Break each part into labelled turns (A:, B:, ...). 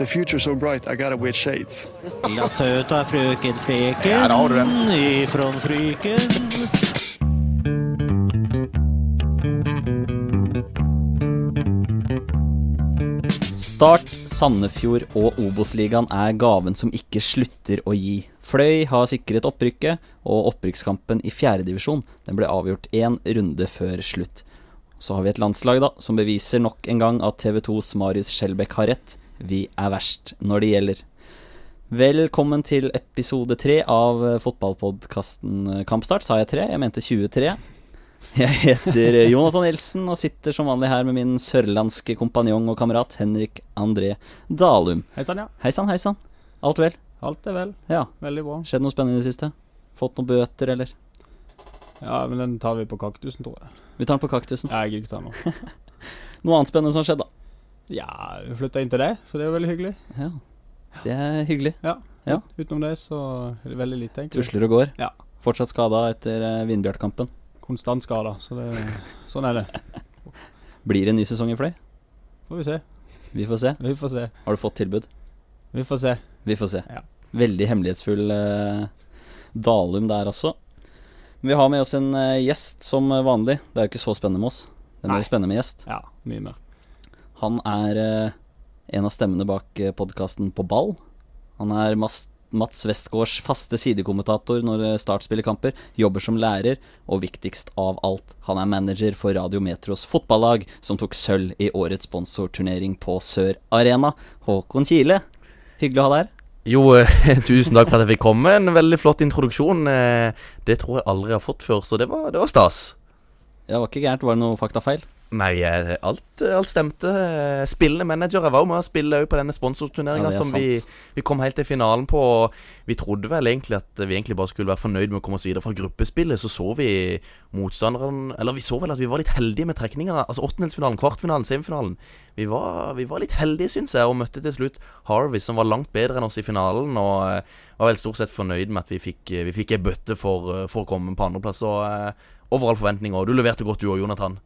A: the future's so bright, I gotta wear shades.
B: La søta frøken Freken
C: där har du den.
B: ifrån Fryken.
D: Start, Sandefjord og Obos-ligaen er gaven som ikke slutter å gi. Fløy har sikret opprykket, og opprykkskampen i fjerdedivisjon ble avgjort én runde før slutt. Så har vi et landslag da, som beviser nok en gang at TV 2s Marius Skjelbæk har rett. Vi er verst når det gjelder. Velkommen til episode tre av fotballpodkasten Kampstart. Sa jeg tre? Jeg mente 23. Jeg heter Jonathan Nilsen og sitter som vanlig her med min sørlandske kompanjong og kamerat Henrik André Dalum.
E: Hei sann, ja.
D: Hei sann, hei sann. Alt vel?
E: Alt er vel.
D: Ja.
E: Veldig bra.
D: Skjedd noe spennende i det siste? Fått noen bøter, eller?
E: Ja, men den tar vi på kaktusen, tror jeg.
D: Vi tar den på kaktusen.
E: Jeg gidder ikke ta den noe.
D: Noe annet spennende som har skjedd, da?
E: Ja, vi flytta inn til deg, så det er veldig hyggelig.
D: Ja. Det er hyggelig.
E: Ja.
D: Ja.
E: Utenom det så er det veldig lite, egentlig.
D: Tusler og går.
E: Ja.
D: Fortsatt skada etter eh, Vindbjart-kampen.
E: Konstant skada, så det Sånn er det.
D: Blir det en ny sesong i Fløy?
E: Får vi se.
D: Vi får se.
E: Vi får se.
D: Har du fått tilbud?
E: Vi får se.
D: Vi får se.
E: Ja.
D: Veldig hemmelighetsfull eh, Dalum der, også Vi har med oss en eh, gjest som vanlig. Det er jo ikke så spennende med oss. Det er mer spennende med gjest.
E: Ja, mye mer.
D: Han er eh, en av stemmene bak eh, podkasten På ball. Han er Mats Westgårds faste sidekommentator når eh, Start spiller kamper, jobber som lærer, og viktigst av alt, han er manager for Radio Metros fotballag, som tok sølv i årets sponsorturnering på Sør Arena. Håkon Kile, hyggelig å ha deg her.
C: Jo, tusen takk for at jeg fikk komme. En veldig flott introduksjon. Det tror jeg aldri jeg har fått før, så det var, det var stas.
D: Det var ikke gærent, var det noe faktafeil?
C: Nei, eh, alt, alt stemte. Eh, Spillende manager. Jeg var jo med å spille på denne sponsorturneringa
D: Ja,
C: som vi, vi kom helt til finalen på. og Vi trodde vel egentlig at vi egentlig bare skulle være fornøyd med å komme oss videre fra gruppespillet. Så så vi motstanderen Eller vi så vel at vi var litt heldige med trekningene. Altså åttendelsfinalen, kvartfinalen, semifinalen. Vi var, vi var litt heldige, syns jeg, og møtte til slutt Harvey, som var langt bedre enn oss i finalen. Og eh, var vel stort sett fornøyd med at vi fikk, vi fikk ei bøtte for, eh, for å komme på andreplass. Og eh, over all forventning. Og du leverte godt, du òg, Jonathan.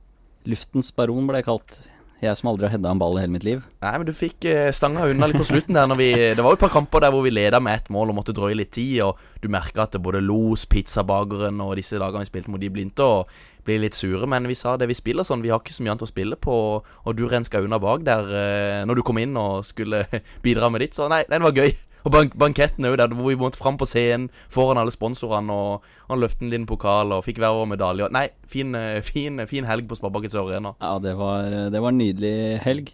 D: Luftens baron ble jeg kalt. Jeg som aldri har hedda en ball i hele mitt liv.
C: Nei, men du fikk eh, stanga unna litt på slutten der vi Det var jo et par kamper der hvor vi leda med ett mål og måtte drøye litt tid, og du merka at både Los, pizzabakeren og disse dagene vi spilte mot de begynte å bli litt sure, men vi sa det vi spiller sånn, vi har ikke så mye annet å spille på, og du renska unna bak der eh, når du kom inn og skulle bidra med ditt, så nei, den var gøy. Og bank banketten òg, hvor vi måtte fram på scenen foran alle sponsorene, og han løftet en liten pokal og fikk hver vår medalje. Nei, fin, eh, fin, fin helg på Sparebanken Sør Arena.
D: Ja, det var, det var en nydelig helg.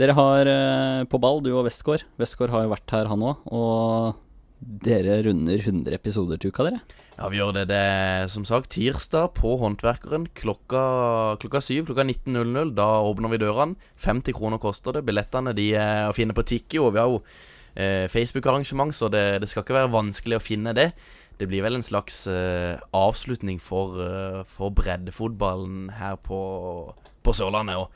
D: Dere har eh, på ball, du og Westgård. Westgård har jo vært her, han òg. Og dere runder 100 episoder til uka, dere.
C: Ja, vi gjør det. Det er som sagt tirsdag på Håndverkeren klokka, klokka syv. Klokka 19.00. Da åpner vi dørene. 50 kroner koster det. Billettene de er å finne på Tikki, og vi har jo eh, Facebook-arrangement, så det, det skal ikke være vanskelig å finne det. Det blir vel en slags eh, avslutning for, eh, for breddefotballen her på, på Sørlandet. Og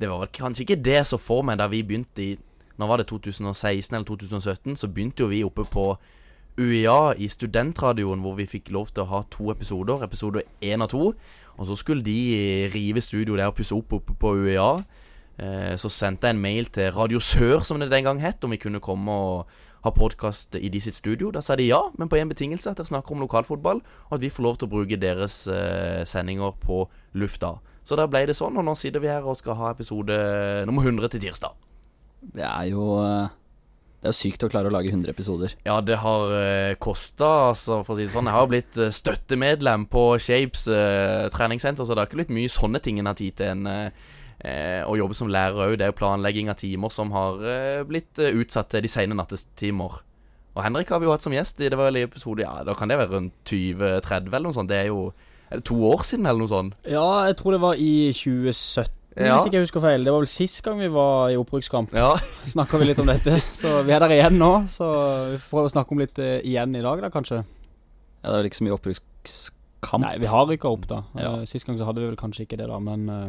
C: det var kanskje ikke det som for meg da vi begynte i Nå var det 2016 eller 2017, så begynte jo vi oppe på UiA i studentradioen, hvor vi fikk lov til å ha to episoder. Episode én og to. Og så skulle de rive studio der og pusse opp oppe på UiA. Eh, så sendte jeg en mail til Radio Sør, som det den gang het, om vi kunne komme og ha podkast i de sitt studio. Da sa de ja, men på én betingelse, at dere snakker om lokalfotball, og at vi får lov til å bruke deres eh, sendinger på lufta. Så da ble det sånn, og nå sitter vi her og skal ha episode nummer 100 til tirsdag.
D: Det er jo eh, Det er sykt å klare å lage 100 episoder.
C: Ja, det har uh, kosta, altså, for å si det sånn. Jeg har blitt støttemedlem på Shapes uh, treningssenter, så det har ikke blitt mye sånne ting en har tid til en eh, å jobbe som lærer òg. Det er jo planlegging av timer som har eh, blitt eh, utsatt til de sene nattestimer. Og Henrik har vi jo hatt som gjest i det var vel i episode Ja, da kan det være rundt 20-30 eller noe sånt. Det er jo er det to år siden eller noe sånt.
E: Ja, jeg tror det var i 2017,
C: Ja.
E: hvis ikke jeg husker feil. Det var vel sist gang vi var i opprykkskamp.
C: Ja.
E: Snakka vi litt om dette. Så vi er der igjen nå, så vi får prøve å snakke om litt eh, igjen i dag, da kanskje.
D: Ja, Det er vel ikke så mye opprykkskamp.
E: Nei, vi har rykka opp, da.
D: Ja.
E: Eh, Sist gang så hadde vi vel kanskje ikke det, da, men eh,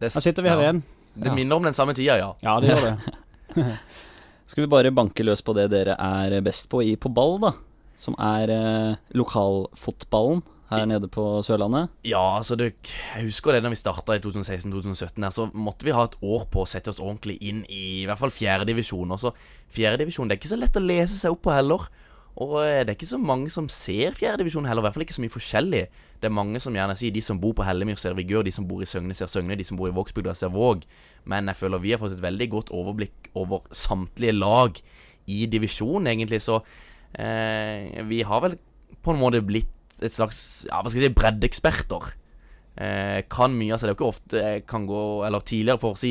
E: Nå sitter vi her
C: ja.
E: igjen.
C: Det
E: Ja.
C: minner om den samme tida, ja.
E: Ja, det gjør det.
D: Skal vi bare banke løs på det dere er best på i på ball, da? Som er eh, lokalfotballen. her nede på Sørlandet.
C: Ja, altså det, jeg husker det når vi starta i 2016-2017 her, så måtte vi ha et år på å sette oss ordentlig inn i i hvert fall fjerdedivisjon. Fjerdedivisjon, det er ikke så lett å lese seg opp på heller. Og eh, det er ikke så mange som ser fjerdedivisjon heller, i hvert fall ikke så mye forskjellig. Det er mange som gjerne sier de som bor på Hellemyr ser Vigør, de som bor i Søgne ser Søgne, de som bor i Vågsbygda ser Våg. Men jeg føler vi har fått et veldig godt overblikk over samtlige lag i divisjonen, egentlig. Så eh, vi har vel på en måte blitt et slags ja, hva skal jeg si, breddeeksperter. Eh, kan mye, altså det er jo ikke ofte jeg kan gå Eller tidligere, for å si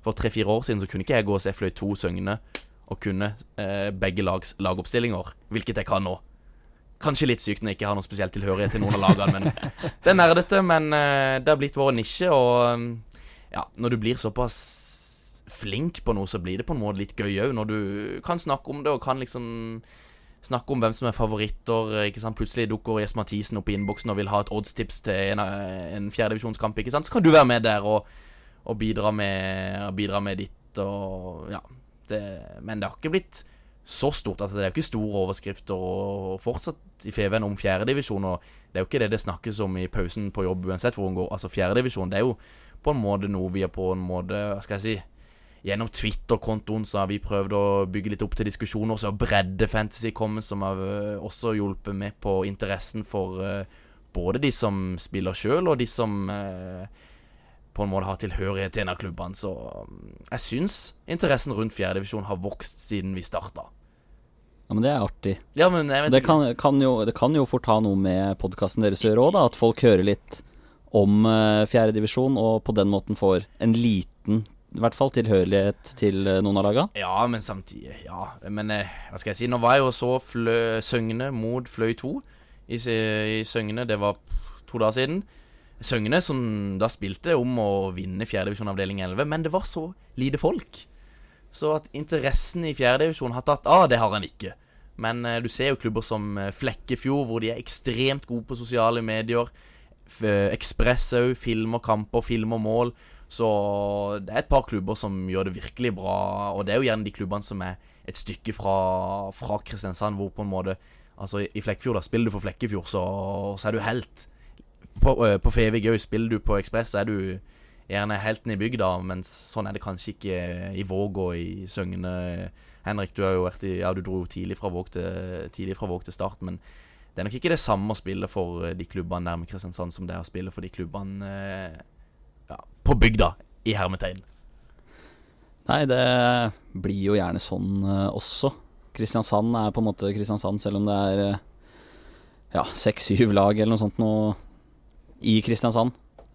C: For tre-fire år siden så kunne ikke jeg gå og se Fløy 2 Søgne og kunne eh, begge lags lagoppstillinger, hvilket jeg kan nå. Kanskje litt sykt når jeg ikke har noe spesielt tilhørighet til noen av lagene, men det er nerdete. Men eh, det har blitt vår nisje, og mm, ja, når du blir såpass flink på noe, så blir det på en måte litt gøy òg. Når du kan snakke om det, og kan liksom snakke om hvem som er favoritter. Ikke sant? Plutselig dukker Jes Mathisen opp i innboksen og vil ha et oddstips til en, en fjerdedivisjonskamp. Så kan du være med der og, og bidra, med, bidra med ditt og Ja. Det, men det har ikke blitt så stort. Altså, det er jo ikke store overskrifter og fortsatt i Feven om fjerdedivisjon. Og det er jo ikke det det snakkes om i pausen på jobb uansett hvor hun går. Altså fjerdedivisjon, er jo på en måte noe vi har på en måte Hva skal jeg si Gjennom Twitter-kontoen så har vi prøvd å bygge litt opp til diskusjoner. Så har breddefantasy kommet, som har øh, også hjulpet med på interessen for uh, både de som spiller sjøl, og de som øh, på en måte har tilhørighet til en av klubbene. Så mm, jeg syns interessen rundt fjerdedivisjon har vokst siden vi starta.
D: Ja, men det er artig.
C: Ja, men
D: Det kan, kan jo, det kan jo fort ha noe med podkasten deres å gjøre òg. At folk hører litt om uh, fjerdedivisjon, og på den måten får en liten i hvert fall tilhørighet til eh, noen av laga.
C: Ja, men samtidig Ja, men eh, hva skal jeg si? Nå var jeg jo så flø, Søgne mot Fløy 2 i, i Søgne. Det var to dager siden. Søgne som da spilte om å vinne fjerdedivisjon avdeling 11, men det var så lite folk. Så at interessen i fjerdedivisjon har tatt av, det har han ikke. Men eh, du ser jo klubber som eh, Flekkefjord, hvor de er ekstremt gode på sosiale medier. Eh, Ekspress òg, filmer kamper, filmer mål. Så det er et par klubber som gjør det virkelig bra. Og det er jo gjerne de klubbene som er et stykke fra, fra Kristiansand, hvor på en måte Altså i Flekkefjord, da spiller du for Flekkefjord, så, så er du helt. På, øh, på Fevik òg, spiller du på Ekspress, er du gjerne helten i bygda, mens sånn er det kanskje ikke i Våg og i Søgne. Henrik, du har jo vært i Ja, du dro tidlig fra Våg til, tidlig fra Våg til start, men det er nok ikke det samme å spille for eh, de klubbene nærme Kristiansand som det er å spille for de klubbene eh, ja, på bygda, i hermetegn.
D: Nei, det blir jo gjerne sånn eh, også. Kristiansand er på en måte Kristiansand, selv om det er eh, ja, seks-syv lag eller noe sånt noe i Kristiansand.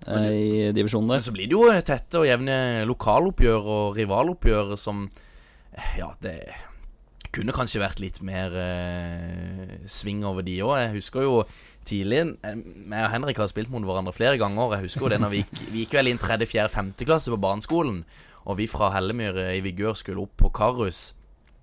D: eh, I divisjonen der.
C: Men så blir det jo tette og jevne lokaloppgjør og rivaloppgjør som eh, Ja, det kunne kanskje vært litt mer eh, sving over de òg. Jeg husker jo tidlig eh, Jeg og Henrik har spilt mot hverandre flere ganger. Jeg husker jo det når vi gikk, vi gikk vel inn tredje, fjerde, femte klasse på barneskolen, og vi fra Hellemyr eh, i Vigør skulle opp på Karus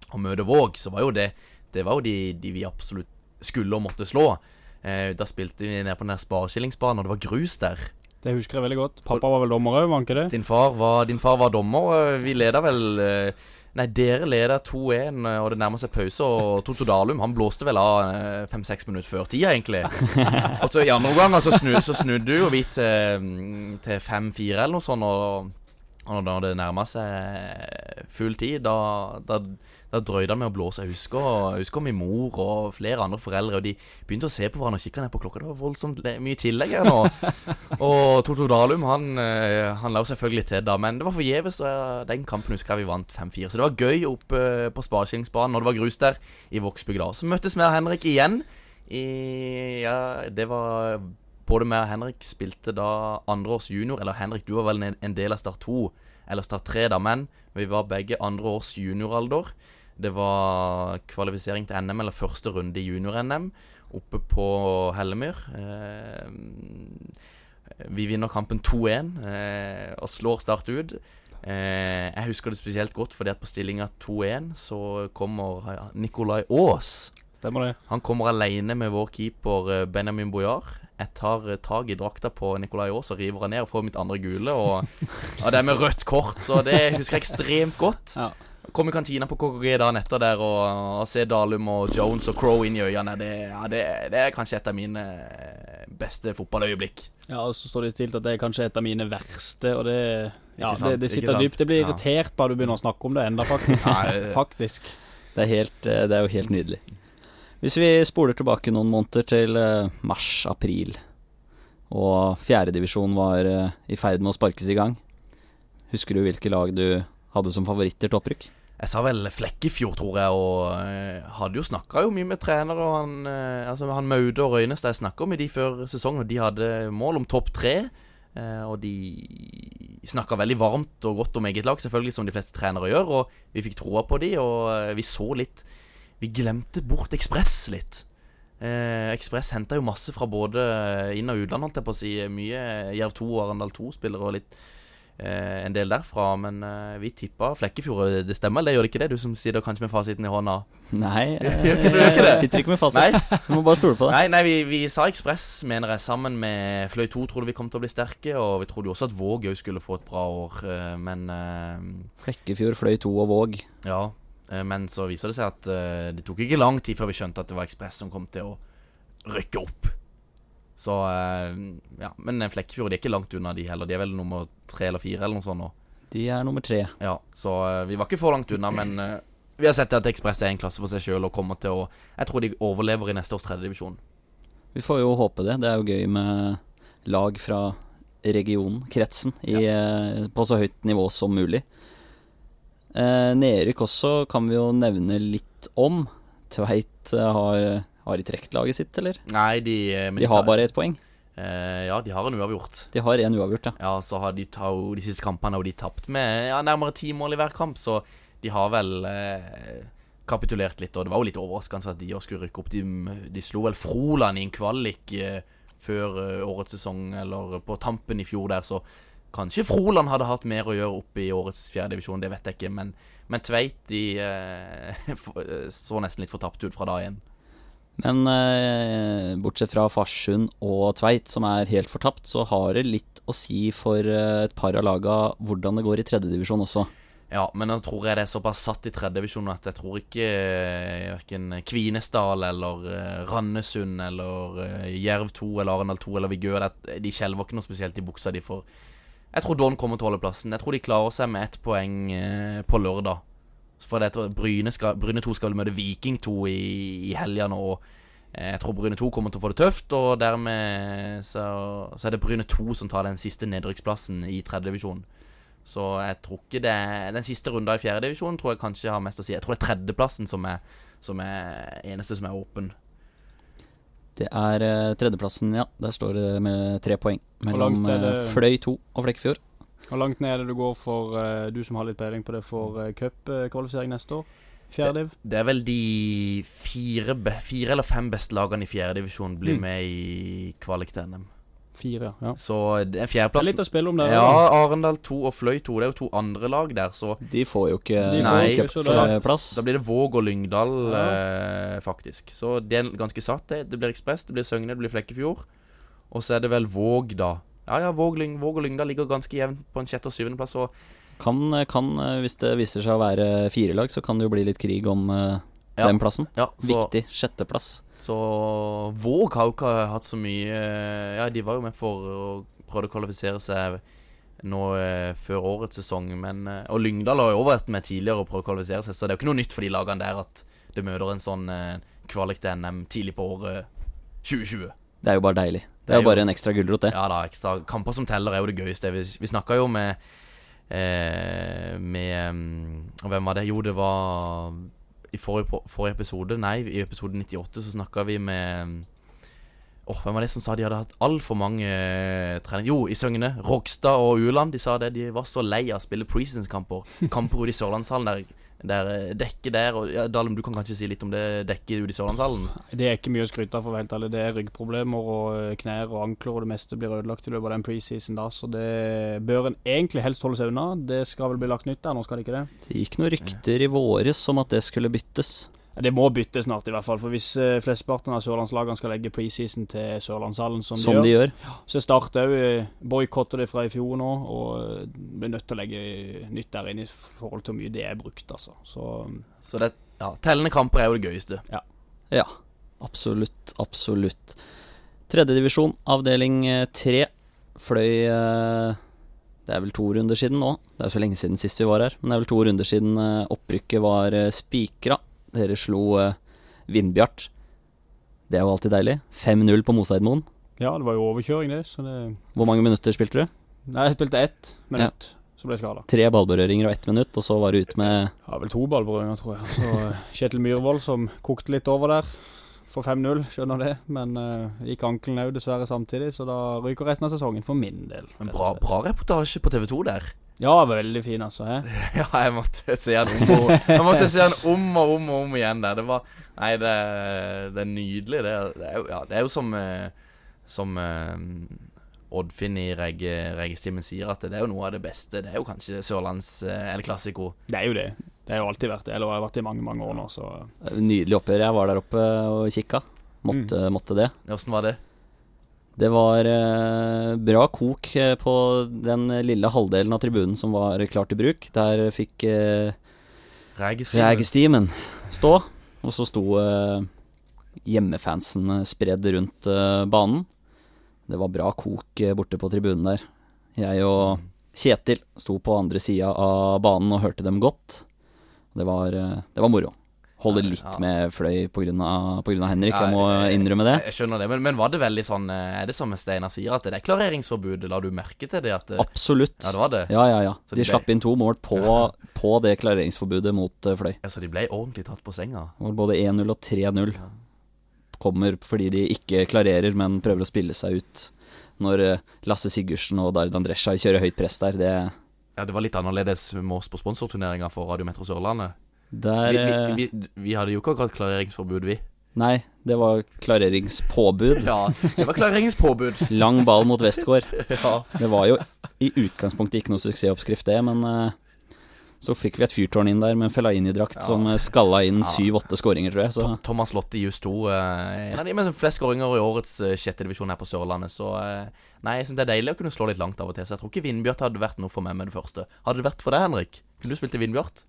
C: og møte Våg, så var jo det Det var jo de, de vi absolutt skulle og måtte slå. Eh, da spilte vi nede på den der spareskillingsbanen, og det var grus der.
E: Det husker jeg veldig godt. Pappa var vel dommer òg, var han ikke det?
C: Din far var, din far var dommer, og vi leda vel eh, Nei, dere leda 2-1, eh, og det nærmer seg pause, og Toto Dalum han blåste vel av eh, fem-seks minutter før tida, egentlig. Og så i andre omgang så, snu, så snudde jo vi til, mm, til 5-4 eller noe sånt, og, og når det nærma seg full tid, da, da, da drøyde han med å blåse. Jeg husker, jeg husker min mor og flere andre foreldre, og de begynte å se på hverandre og kikke ned på klokka. Det var voldsomt mye tillegg her nå. Og Toto Dalum han, eh, han la selvfølgelig til da, men det var forgjeves. eh, Den kampen husker jeg vi vant 5-4. Så det var gøy oppe på Spareskillingsbanen når det var grus der i Vågsbygd. Så møttes vi og Henrik igjen. I, ja, det var Både meg og Henrik spilte da andreårs junior. Eller Henrik, du var vel en, en del av Start 2 eller Start 3 da, men vi var begge andreårs junioralder. Det var kvalifisering til NM, eller første runde i junior-NM, oppe på Hellemyr. Eh, vi vinner kampen 2-1 eh, og slår Start ut. Eh, jeg husker det spesielt godt, fordi at på stillinga 2-1 så kommer Nikolai Aas.
E: Stemmer det.
C: Han kommer alene med vår keeper Benjamin Bojar. Jeg tar tak i drakta på Nikolai Aas og river han ned og får mitt andre gule. Og og det er med rødt kort, så det husker jeg ekstremt godt.
E: Ja.
C: Kom i kantina på KKG dagen etter der og, og se Dalum og Jones og Crow inn i øynene. Det, ja, det, det er kanskje et av mine eh, beste fotballøyeblikk.
E: Ja, og så står det stilt at det er kanskje et av mine verste, og det Ja,
C: sant,
E: det, det sitter dypt. Jeg blir irritert bare du begynner å snakke om det enda, faktisk. Faktisk.
D: Det er, helt, eh, det er jo helt nydelig. Hvis vi spoler tilbake noen måneder til eh, mars-april, og fjerdedivisjon var i ferd med å sparkes i gang, husker du hvilke lag du hadde som favoritter til opprykk?
C: Jeg sa vel Flekkefjord, tror jeg, og eh, hadde jo snakka mye med trenere. Og han, eh, altså, han Maude og Røynestad jeg snakka med de før sesongen, og de hadde mål om topp tre. Eh, og de snakka veldig varmt og godt om eget lag, selvfølgelig, som de fleste trenere gjør. Og vi fikk troa på de, og vi så litt Vi glemte bort Ekspress litt. Eh, Ekspress henta jo masse fra både inn- og utland, holdt jeg på å si. Mye Jerv 2 og Arendal 2-spillere og litt en del derfra. Men eh, vi tippa Flekkefjord. Det stemmer, eller gjør det ikke det? Du som sitter kanskje med fasiten i hånda.
D: Nei, eh,
C: det?
D: jeg sitter ikke med fasit,
C: Nei,
D: så må bare stole på det.
C: nei, nei vi, vi sa Ekspress, mener jeg, sammen med Fløy 2 trodde vi kom til å bli sterke. Og vi trodde jo også at Våg òg skulle få et bra år, eh, men eh,
D: Flekkefjord, Fløy 2 og Våg.
C: Ja. eh, Men så viser det seg at eh, det tok ikke lang tid før vi skjønte at det var Ekspress som kom til å rykke opp. Så eh, Ja. Men Flekkefjord er ikke langt unna, de heller. De er vel nummer tre eller fire eller noe sånt nå.
D: De er nummer tre.
C: Ja, så eh, vi var ikke for langt unna, men eh, vi har sett at Ekspress er en klasse for seg sjøl og kommer til å Jeg tror de overlever i neste års tredjedivisjon.
D: Vi får jo håpe det. Det er jo gøy med lag fra regionen, kretsen, i, ja. på så høyt nivå som mulig. Eh, Nedrykk også kan vi jo nevne litt om. Tveit har, har de trukket laget sitt, eller?
C: Nei, de eh, men
D: De har bare ett poeng.
C: eh, Ja, de har en uavgjort.
D: De har en uavgjort, ja.
C: Ja, så har de ta, de siste kampene og de tapt med ja, nærmere ti mål i hver kamp, så de har vel eh, kapitulert litt. Og det var jo litt overraskende at de også skulle rykke opp. De, de slo vel Froland i en kvalik eh, før eh, årets sesong, eller på tampen i fjor der, så kanskje Froland hadde hatt mer å gjøre oppe i årets fjerdedivisjon, det vet jeg ikke. Men, men Tveit de eh, så nesten litt fortapt ut fra dag én.
D: Men eh, bortsett fra Farsund og Tveit, som er helt fortapt, så har det litt å si for eh, et par av laga hvordan det går i tredjedivisjon også.
C: Ja, men jeg tror jeg det er såpass satt i tredjedivisjon at jeg tror ikke eh, verken Kvinesdal eller eh, Randesund eller Jerv 2 eller Arendal 2 eller Vigør De skjelver ikke noe spesielt i buksa de får. Jeg tror Don kommer til å holde plassen. Jeg tror de klarer seg med ett poeng på lørdag. For det Bryne, skal, Bryne 2 skal vel møte Viking 2 i, i helga nå. Og eh, jeg tror Bryne 2 kommer til å få det tøft, og dermed så, så er det Bryne 2 som tar den siste nedrykksplassen i tredjedivisjonen. Så jeg tror ikke det Den siste runda i fjerdedivisjonen tror jeg kanskje har mest å si. Jeg tror det er tredjeplassen som er, som er eneste som er åpen.
D: Det er eh, tredjeplassen, ja. Der står det med tre poeng mellom eh, Fløy 2 og Flekkefjord.
E: Hvor langt ned er det du går for uh, du som har litt peiling på det, for uh, cupkvalifisering neste år? Fjerdiv? Det,
C: Det er vel de fire, be, fire eller fem beste lagene i fjerdedivisjon blir
E: Mm.
C: med i kvalik til NM.
E: Fire, ja.
C: Så det er
E: Det er litt å spille om der.
C: Ja. Arendal 2 og Fløy 2. Det er jo to andre lag der, så
D: De får jo ikke cupplass.
C: Da blir det Våg og Lyngdal,
E: Ja.
C: eh, faktisk. Så det er ganske satt, det. Det blir Ekspress, det blir Søgne, det blir Flekkefjord. Og så er det vel Våg, da. Ja, ja, Våg, Lyng, Våg og Lyngdal ligger ganske jevnt på en sjette- og syvendeplass. Og
D: Kan, kan, eh, hvis det viser seg å være fire lag, så kan det jo bli litt krig om uh,
C: Ja.
D: den plassen.
C: ja, så,
D: Viktig. Sjetteplass.
C: så Våg har jo ikke hatt så mye eh, Ja, de var jo med for å prøve å kvalifisere seg nå eh, før årets sesong, men eh, Og Lyngdal har jo også vært med tidligere og prøvd å kvalifisere seg, så det er jo ikke noe nytt for de lagene der at det møter en sånn eh, kvalik til NM tidlig på året 2020.
D: Det er jo bare deilig. Det
C: Det
D: er jo bare en ekstra gulrot, det.
C: Ja da, ekstra kamper som teller er jo det gøyeste. Vi, vi snakka jo med eh, Med mm, Hvem var det? Jo, det var I forrige, forrige episode Nei, i episode 98 så snakka vi med Åh, Hvem var det som sa de hadde hatt altfor mange eh, treninger? Jo, i Søgne. Rogstad og Uland. De sa det. De var så lei av å spille preseason-kamper. Kamper ute i Sørlandshallen der, der eh, dekket der og ja, Dalum, du kan kanskje si litt om det dekket ute i Sørlandshallen?
E: Det er ikke mye å skryte av, for å være helt ærlig. Det er ryggproblemer og eh, knær og ankler, og det meste blir ødelagt i løpet av den preseason da, så det bør en egentlig helst holde seg unna. Det skal vel bli lagt nytt der nå, skal det ikke det?
D: Det gikk noen rykter i våres om at det skulle byttes.
E: Ja, Det må bytte snart, i hvert fall. For hvis uh, flesteparten av sørlandslagene skal legge preseason til Sørlandshallen, som,
D: Som
E: de
D: de
E: gjør,
D: gjør.
E: så Start òg boikotter det fra i fjor nå, og eh, blir nødt til å legge nytt der inn i forhold til hvor mye det er brukt, altså. Så
C: Så det ja, Tellende kamper er jo det gøyeste.
D: Ja, absolutt, absolutt. Tredjedivisjon, avdeling eh, tre. Fløy eh, Det er vel to runder siden nå. Det er så lenge siden sist vi var her. Men det er vel to runder siden eh, opprykket var eh, spikra. Dere slo eh, Vindbjart. Det er jo alltid deilig. 5-0 på Moseidmoen.
E: Ja, det var jo overkjøring, det. Så det
D: Hvor mange minutter spilte du?
E: Nei, jeg spilte ett minutt, så ble jeg skada.
D: Tre ballberøringer og ett minutt, og så var du ute med
E: Ja, vel to ballberøringer, tror jeg. Så eh, Kjetil Myhrvold som kokte litt over der for 5-0, skjønner det. Men uh, gikk ankelen òg dessverre samtidig, så da ryker resten av sesongen for min del.
C: Men bra, bra reportasje på TV 2 der.
E: Ja, veldig fin, altså. He?
C: Ja, jeg måtte se den om og Jeg måtte se den om og om og om igjen der. Det var Nei, det, det er nydelig. Det er, det er, jo, ja, det er jo som eh, Som eh, Oddfinn i reggestimen sier, at det er jo noe av det beste. Det er jo kanskje Sørlands eh, El Classico.
E: Det er jo det. Det har jo alltid vært det. Eller har vært det i mange, mange år nå, så
D: Nydelig oppgjør. Jeg var der oppe og kikka. Måtte, måtte det.
C: Åssen var det?
D: Det var eh, bra kok eh, på den lille halvdelen av tribunen som var klar til bruk. Der fikk eh,
C: Regestimen.
D: Stå, og så sto hjemmefansen spredd rundt banen. Det var bra kok borte på tribunen der. Jeg og Kjetil sto på andre sida av banen og hørte dem godt. Det var, det var moro. Holder litt
C: ja.
D: med Fløy av Henrik,
C: Ja,
D: jeg må innrømme det.
C: Jeg skjønner det, men, men var det veldig sånn eh, Er det som Steinar sier, at det er klareringsforbudet? La du merke til det? Det,
D: Absolutt.
C: ja, det var det?
D: Ja, ja, ja. De
C: de ble-
D: slapp inn to mål på, på det klareringsforbudet mot eh, Fløy.
C: Ja, Så de ble ordentlig tatt på senga?
D: Både 1-0 og 3-0.
C: Ja.
D: Kommer fordi de ikke klarerer, men prøver å spille seg ut. Når eh, Lasse Sigurdsen og Darid Andresja kjører høyt press der, det
C: Ja, Det var litt annerledes med oss på sponsorturneringa for Radio Metro Sørlandet.
D: Der
C: Vi,
D: eh,
C: vi, vi, vi hadde jo ikke akkurat klareringsforbud, vi.
D: Nei, det var klareringspåbud.
C: Ja, det var klareringspåbud.
D: Lang ball mot Westgård.
C: Ja.
D: Det var jo i utgangspunktet ikke noe suksessoppskrift, det, men eh, så fikk vi et fyrtårn inn der med en Fellaini-drakt
C: Ja.
D: som eh, skalla inn
C: Ja.
D: syv-åtte skåringer, tror jeg. Så
C: Thomas Lotte i just 2, eh, en av de med flest skåringer i årets eh, sjette divisjon her på Sørlandet. Så nei, jeg synes det er deilig å kunne slå litt langt av og til. Så jeg tror ikke Vindbjart hadde vært noe for meg med det første. Hadde det vært for deg, Henrik? Kunne du spilt i Vindbjart?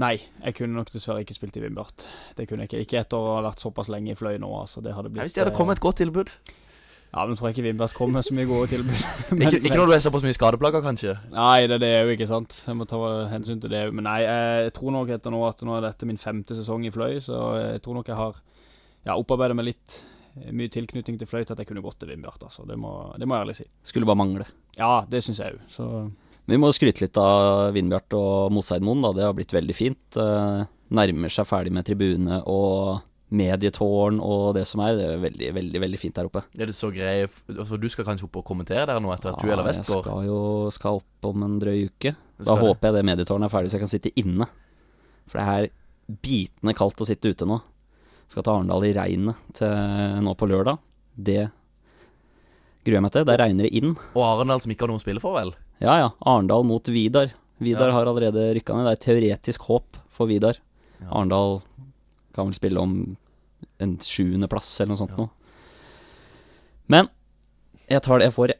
E: Nei, jeg kunne nok dessverre ikke spilt i Vindbjart. Det kunne jeg ikke. Ikke etter å ha vært såpass lenge i Fløy nå, altså. Det hadde blitt
C: hvis det hadde kommet et godt tilbud.
E: Ja, men tror jeg ikke Vimbert kom med så mye gode tilbud. Men-
C: Ikke, ikke når du er såpass mye skadeplager, kanskje?
E: Nei, det, det er jo ikke sant. Jeg må ta hensyn til det. Men nei, jeg tror nok etter nå at nå er dette min femte sesong i Fløy, så jeg tror nok jeg har ja, opparbeidet meg litt eh, mye tilknytning til Fløy til at jeg kunne gått til Vimbert. Altså. Det, må, det må jeg ærlig si.
D: skulle bare mangle.
E: Ja, det syns jeg òg. Så
D: Vi må skryte litt av Vindbjart og Moseidmoen, da. Det har blitt veldig fint. Eh, nærmer seg ferdig med tribune og medietårn og det som er. Det er veldig, veldig veldig fint der oppe.
C: Er det så grei altså, du skal kanskje opp og kommentere der nå etter at du eller Vest
D: jeg skal jo skal opp om en drøy uke. Da håper jeg det medietårnet er ferdig, så jeg kan sitte inne. For det er bitende kaldt å sitte ute nå. Skal til Arendal i regnet til nå på lørdag. Det gruer jeg meg til. Der regner det inn.
C: Og Arendal som ikke har noen å spille for, vel?
D: Ja ja, Arendal mot Vidar. Vidar
C: Ja.
D: har allerede rykka ned. Det er teoretisk håp for Vidar.
C: Ja.
D: Arendal kan vel spille om en sjuendeplass eller noe sånt
C: Ja.
D: noe. Men jeg tar det jeg får, jeg.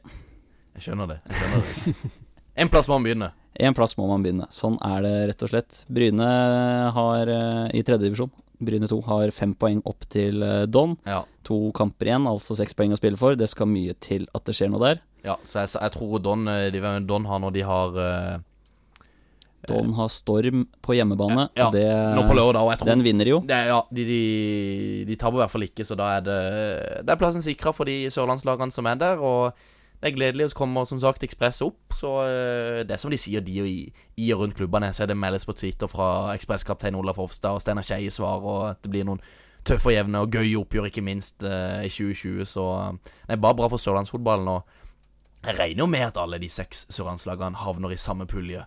C: Jeg skjønner det. jeg skjønner det En plass må man begynne.
D: En plass må man begynne. Sånn er det rett og slett. Bryne har eh, i tredje divisjon Bryne 2 har fem poeng opp til eh, Don.
C: Ja,
D: To kamper igjen, altså seks poeng å spille for. Det skal mye til at det skjer noe der.
C: ja Så jeg, jeg tror Don, eh, de, Don har når de har uh,
D: Don har Storm på hjemmebane,
C: Ja,
D: det,
C: Nå på lørdag, og jeg tror
D: den vinner jo.
C: det, Ja, de, de, de taper i hvert fall ikke, så da er det Det er plassen sikra for de sørlandslagene som er der. Og det er gledelig, så kommer som sagt Ekspress opp. Så eh, det er som de sier, de i, i og rundt klubbene. Så er det meldes på Twitter fra Ekspresskaptein Olaf Hofstad og Steinar Skeie svar, og at det blir noen tøffe og jevne og gøye oppgjør, ikke minst, eh, i 2020. Så eh, det er bare bra for sørlandsfotballen. Og jeg regner jo med at alle de seks sørlandslagene havner i samme pulje.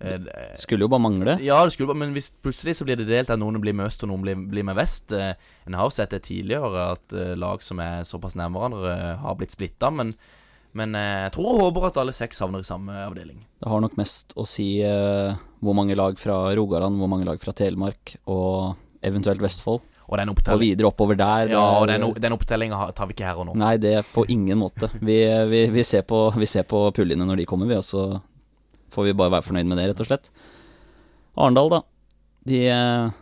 C: Det-
D: Skulle jo bare mangle.
C: ja, det skulle bare, men hvis plutselig så blir det delt, at noen blir med øst og noen blir, blir med vest. En har jo sett det tidligere, at lag som er såpass nær hverandre, har blitt splitta. Men, men eh, jeg tror og håper at alle seks havner i samme avdeling.
D: Det har nok mest å si eh, hvor mange lag fra Rogaland, hvor mange lag fra Telemark og eventuelt Vestfold.
C: Og den
D: Og videre oppover der.
C: ja, og den, den opptellinga tar vi ikke her og nå.
D: Nei, det er på ingen måte. Vi, vi, vi, ser, på, vi ser på pullene når de kommer, vi, og så får vi bare være fornøyd med det, rett og slett. Arendal, da. De eh,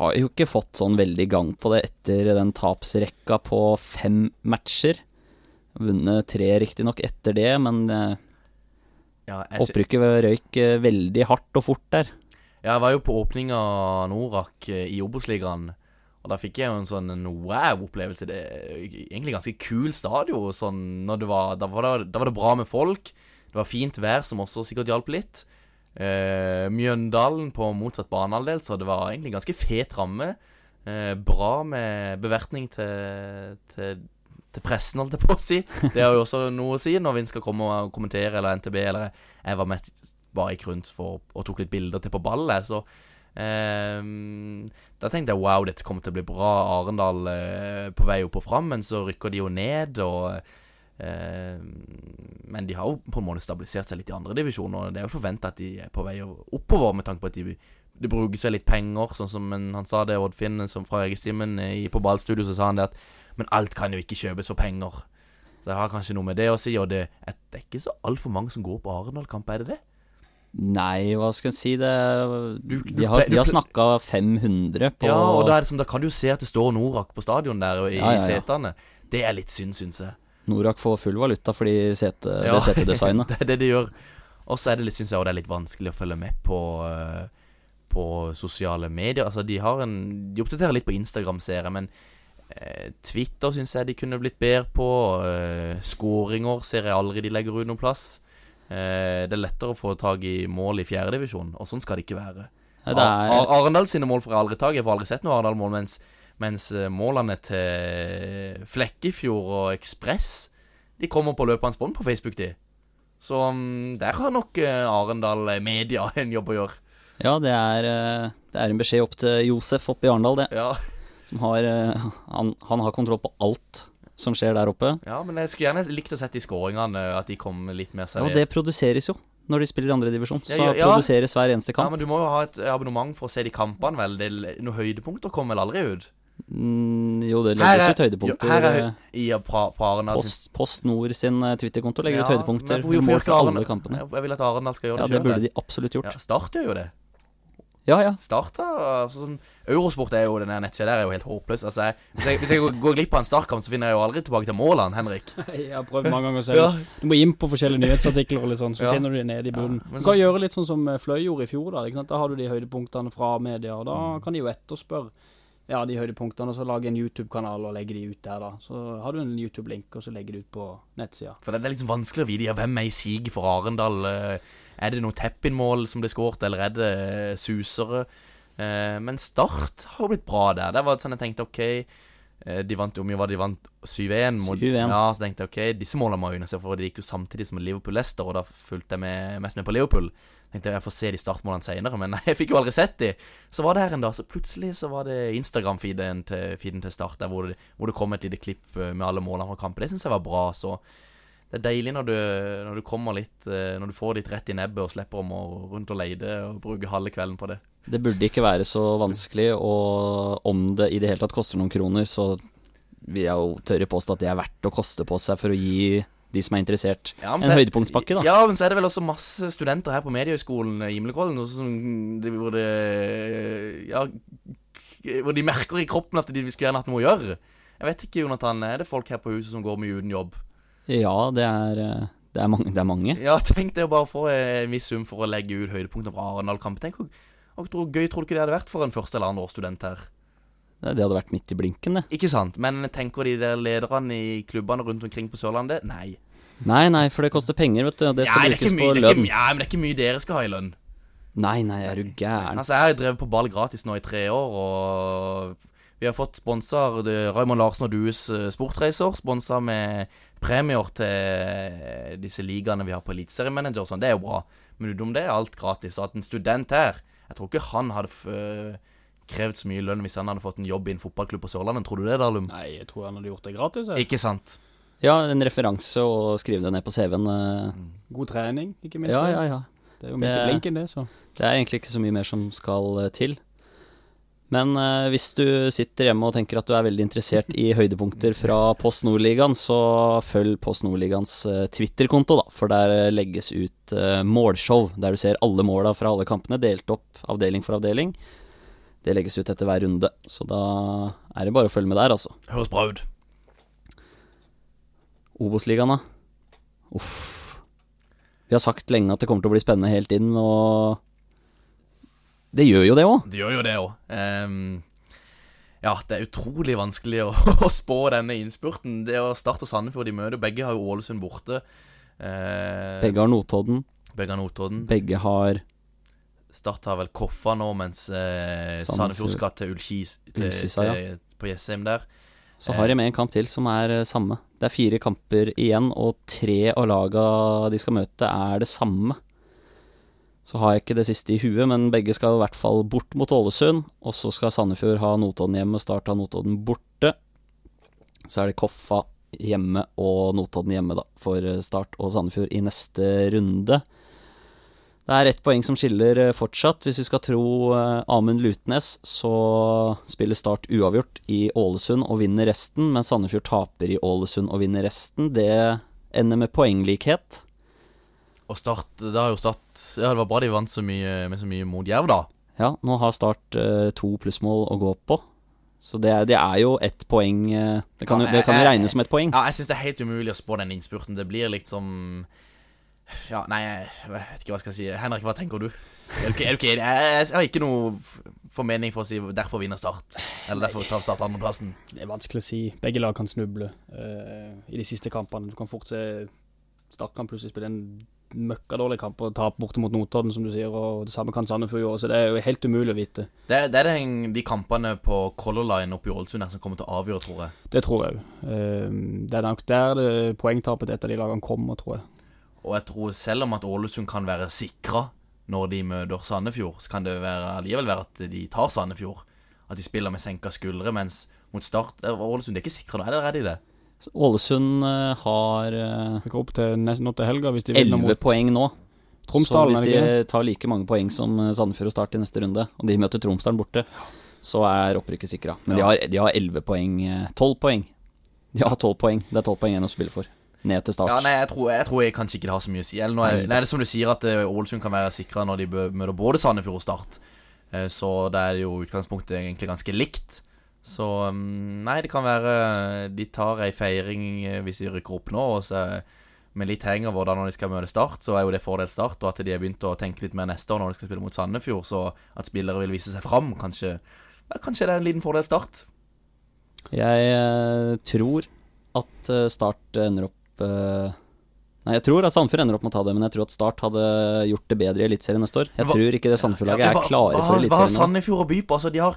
D: har jo ikke fått sånn veldig gang på det etter den tapsrekka på fem matcher. Vunnet tre riktignok etter det, men eh,
C: Ja,
D: opprykket røyk eh, veldig hardt og fort der.
C: ja, jeg var jo på åpninga av Norak eh, i Obos-ligaen. Og da fikk jeg jo en sånn wow-opplevelse. Det er egentlig ganske kul stadion. Sånn, når det var, da, var det, da var det bra med folk. Det var fint vær, som også sikkert hjalp litt. Eh, Mjøndalen på motsatt banehalvdel, så det var egentlig ganske fet ramme. Eh, bra med bevertning til, til, til pressen, holdt jeg på å si. Det har jo også noe å si når vi skal komme og kommentere, eller NTB, eller Jeg var mest bare gikk rundt for, og tok litt bilder til på ballet, så eh, da tenkte jeg wow, dette kommer til å bli bra. Arendal eh, på vei opp og fram, men så rykker de jo ned. Og, eh, men de har jo på en måte stabilisert seg litt i andre divisjoner, og det er jo forventa at de er på vei oppover, med tanke på at de, det brukes vel litt penger, sånn som han sa det, Odd Finn som fra Egestimen i- på ballstudio, så sa han det at Men alt kan jo ikke kjøpes for penger. Så det har kanskje noe med det å si, og det, det er ikke så altfor mange som går på Arendal-kamp, er det det?
D: Nei, hva skal en si det De har, de har snakka 500 på
C: Ja, og da, som, da kan du jo se at det står Norak på stadion der i,
D: Ja, ja, ja.
C: setene. Det er litt synd, syns jeg.
D: Norak får full valuta for de sete,
C: Ja,
D: det setedesignet.
C: det er det de gjør. Og så er det litt, synes jeg, det er litt vanskelig å følge med på eh, På sosiale medier. Altså, de har en De oppdaterer litt på Instagram, ser jeg, men Twitter syns jeg de kunne blitt bedre på. Uh, Skåringer ser jeg aldri de legger ut noen plass. Eh, det er lettere å få tak i mål i fjerdedivisjon, og sånn skal det ikke være.
D: Det er,
C: Ar- Arendal sine mål får jeg aldri tak i. Jeg får aldri sett noe Arendal-mål. Mens, mens eh, målene til Flekkefjord og Ekspress De kommer på løpende bånd på Facebook, de. Så mm, der har nok eh, Arendal Media en jobb å gjøre.
D: ja, det er, eh, det er en beskjed opp til Josef oppe i Arendal, det.
C: Ja,
D: har, eh, han, han har kontroll på alt som skjer der oppe.
C: ja men jeg skulle gjerne likt å sett de skåringene, at de kom litt mer
D: Ja, og det produseres jo når de spiller andredivisjon. Så
C: Ja, ja, ja.
D: produseres hver eneste kamp.
C: Ja, men du må jo ha et abonnement for å se de kampene, vel. Det, noen høydepunkter kommer vel aldri ut?
D: Mm, jo, det legges
C: er-
D: ut høydepunkter.
C: Her er
D: eh,
C: Arendal sin-
D: Post, Post Nord sin eh, Twitterkonto legger ut høydepunkter.
C: men hvorfor gjør ikke Arendal-. Jeg vil at Arendal skal gjøre
D: Ja,
C: det
D: det
C: sjøl.
D: burde de absolutt gjort.
C: Ja, Start gjør jo det.
D: Ja, ja.
C: Starta altså, sånn, Eurosport er jo den nettsida der er jo helt håpløs. Altså, jeg, hvis, jeg, hvis jeg går- glipp av en startkamp, så finner jeg jo aldri tilbake til målene, Henrik.
E: Jeg har prøvd mange ganger selv. Du må inn på forskjellige nyhetsartikler, og litt sånn, så
C: Ja.
E: finner du de nede i bunnen.
C: Ja,
E: du kan
C: så-
E: gjøre litt sånn som eh, Fløy gjorde i fjor. Da ikke sant? Da har du de høydepunktene fra media, og da
C: Mm.
E: kan de jo etterspørre ja, de høydepunktene, og så lage en YouTube-kanal og legge de ut der. da Så har du en YouTube-link, og så legger du ut på nettsida.
C: For det er liksom vanskelig å vite ja, hvem er i siget for Arendal. eh, Er det noe tepp-inn-mål som ble skåret, eller er det eh, susere? Eh, Men Start har blitt bra der. Det var sånn jeg tenkte OK. eh, De vant jo mye, var det de vant 7-1.
D: 7-1.
C: Ja, så tenkte jeg OK, disse målene må unne seg, for det gikk jo samtidig som Liverpool-Lester, og da fulgte jeg med, mest med på Liverpool. Tenkte jeg jeg får se de startmålene senere, men nei, jeg fikk jo aldri sett de. Så var det her en dag, så plutselig så var det Instagram-feeden til, til Start, der hvor det, hvor det kom et lite klipp med alle målene fra kampen. Det syns jeg var bra. Så det er deilig når du, når du kommer litt eh, Når du får ditt rett i nebbet og slipper å må rundt og leide og bruke halve kvelden på det.
D: Det burde ikke være så vanskelig, og om det i det hele tatt koster noen kroner, så vil jeg jo tørre påstå at det er verdt å koste på seg for å gi de som er interessert,
C: Ja,
D: en høydepunktspakke, da.
C: Ja, men så er det vel også masse studenter her på Mediehøgskolen i Gimlekollen som Ja Hvor de merker i kroppen at de skulle gjerne hatt noe å gjøre. Jeg vet ikke, Jonathan. Er det folk her på huset som går mye uten jobb?
D: Ja, det er, eh, det er, mange, det er mange.
C: Ja, tenk det å bare få en viss sum for å legge ut høydepunkter fra Arendal-kamp. Tenk hvor, gøy tror du ikke det hadde vært for en første eller andre årsstudent her?
D: Det hadde vært midt i blinken, det.
C: Ikke sant? Men tenker de der lederne i klubbene rundt omkring på Sørlandet? Nei.
D: Nei, nei, for det koster penger, vet du. og Det skal
C: Ja,
D: brukes på
C: mye, ikke,
D: lønn.
C: ja, men det er ikke mye dere skal ha i lønn.
D: Nei, nei, er du gæren.
C: Altså, jeg har drevet på ball gratis nå i tre år, og vi har fått sponsa Raymond Larsen og Dues eh, sportsreiser. Sponsa med premier til disse ligaene vi har på Eliteseriemanager og sånn. Det er jo bra. Men utenom det er alt gratis. Og at en student her Jeg tror ikke han hadde f øh, krevd så mye lønn hvis han hadde fått en jobb i en fotballklubb på Sørlandet. Tror du det, Dalum?
E: Nei, jeg tror han hadde gjort det gratis. Jeg.
C: Ikke sant?
D: Ja, en referanse og skrive det ned på CV-en. eh.
E: God trening, ikke minst.
D: Ja, ja, ja.
E: Det er jo midt i
D: Det-
E: blinken, det, så.
D: Det er egentlig ikke så mye mer som skal eh, til. Men eh, hvis du sitter hjemme og tenker at du er veldig interessert i høydepunkter fra Post Nordligaen, så følg Post Nordligaens eh, Twitter-konto, da. For der eh, legges ut eh, målshow, der du ser alle måla fra alle kampene, delt opp avdeling for avdeling. Det legges ut etter hver runde, så da er det bare å følge med der, altså.
C: Høres bra ut.
D: Obos-ligaen, da? Uff. Vi har sagt lenge at det kommer til å bli spennende helt inn, og det gjør jo det òg.
C: Det gjør jo det òg. ja, det er utrolig vanskelig å, å spå denne innspurten. Det å starte Sandefjord de møter. Begge har jo Ålesund borte. Uh,
D: Begge har Notodden.
C: begge har Notodden.
D: Begge har
C: Start har vel Koffa nå, mens eh,
D: Sandefjord.
C: Skal til Ullkis
D: ja.
C: på Jessheim der.
D: Så har de med en kamp til som er eh, samme. Det er fire kamper igjen, og tre av laga de skal møte, er det samme. Så har jeg ikke det siste i huet, men begge skal i hvert fall bort mot Ålesund. Og så skal Sandefjord ha Notodden hjemme, Start ha Notodden borte. Så er det Koffa hjemme og Notodden hjemme, da, for eh, Start og Sandefjord i neste runde. Det er ett poeng som skiller eh, fortsatt. Hvis vi skal tro eh, Amund Lutnes, så spiller Start uavgjort i Ålesund og vinner resten, men Sandefjord taper i Ålesund og vinner resten. Det ender med poenglikhet.
C: Og Start Det har jo Start Ja, det var bra de vant så mye med så mye mot Jerv, da.
D: Ja, nå har Start eh, to plussmål å gå på. Så det er, det er jo ett poeng eh, Det kan jo, det kan jo regnes som et poeng.
C: Ja, jeg syns det er helt umulig å spå den innspurten. Det blir liksom Ja, nei, jeg vet ikke hva jeg skal si. Henrik, hva tenker du? Er du ikke, er du ikke enig? Jeg, jeg har ikke noe f- formening for å si 'derfor vinner Start'. Eller 'derfor tar Start andreplassen'.
E: Det er vanskelig å si. Begge lag kan snuble eh, i de siste kampene. Du kan fort se Start kan plutselig spille en møkkadårlig kamp og tape borte mot Notodden, som du sier, og det samme kan Sandefjord gjøre. Så det er jo helt umulig å vite.
C: Det, er- det er den, de kampene på Color Line oppe i Ålesund som kommer til å avgjøre, tror jeg.
E: Det tror jeg òg. det er nok der det poengtapet til et av de lagene kommer, tror jeg.
C: Og jeg tror selv om at Ålesund kan være sikra når de møter Sandefjord, så kan det være, allikevel være at de tar Sandefjord. At de spiller med senka skuldre, mens mot Start er Ålesund er ikke sikra eller er de det?
D: Ålesund eh, har eh,
E: opp til nesten nå til helga hvis de vinner mot
D: poeng nå.
E: Tromsdalen,
D: så hvis
E: det
D: de tar like mange poeng som eh, Sandefjord og Start i neste runde, og de møter Tromsdalen borte, så er opprykket sikra. Men de
C: Ja.
D: har- de har elleve poeng. Tolv poeng. De har tolv poeng. Det er tolv poeng igjen å spille for. Ned til Start.
C: Ja, nei, jeg tror, jeg tror jeg kanskje ikke det har så mye å si. Eller nå er,
D: Nei.
C: det er som du sier, at Ålesund kan være sikra når de møter både Sandefjord og Start. Så det er jo utgangspunktet egentlig ganske likt. Så mm, nei, det kan være De tar ei feiring eh, hvis de rykker opp nå, og så med litt heng over da når de skal møte Start, så er jo det fordel Start, og at de har begynt å tenke litt mer neste år når de skal spille mot Sandefjord, så at spillere vil vise seg fram, kanskje ja, Kanskje det er en liten fordel Start.
D: Jeg eh, tror at eh, Start ender opp eh, Nei, jeg tror at Sandefjord ender opp med å ta det, men jeg tror at Start hadde gjort det bedre i Eliteserien neste år. Jeg
C: Hva-
D: tror ikke det Sandefjord-laget
C: Ja,
D: er
C: hva-
D: klare for
C: Hva har Sandefjord å by på? Altså, de har,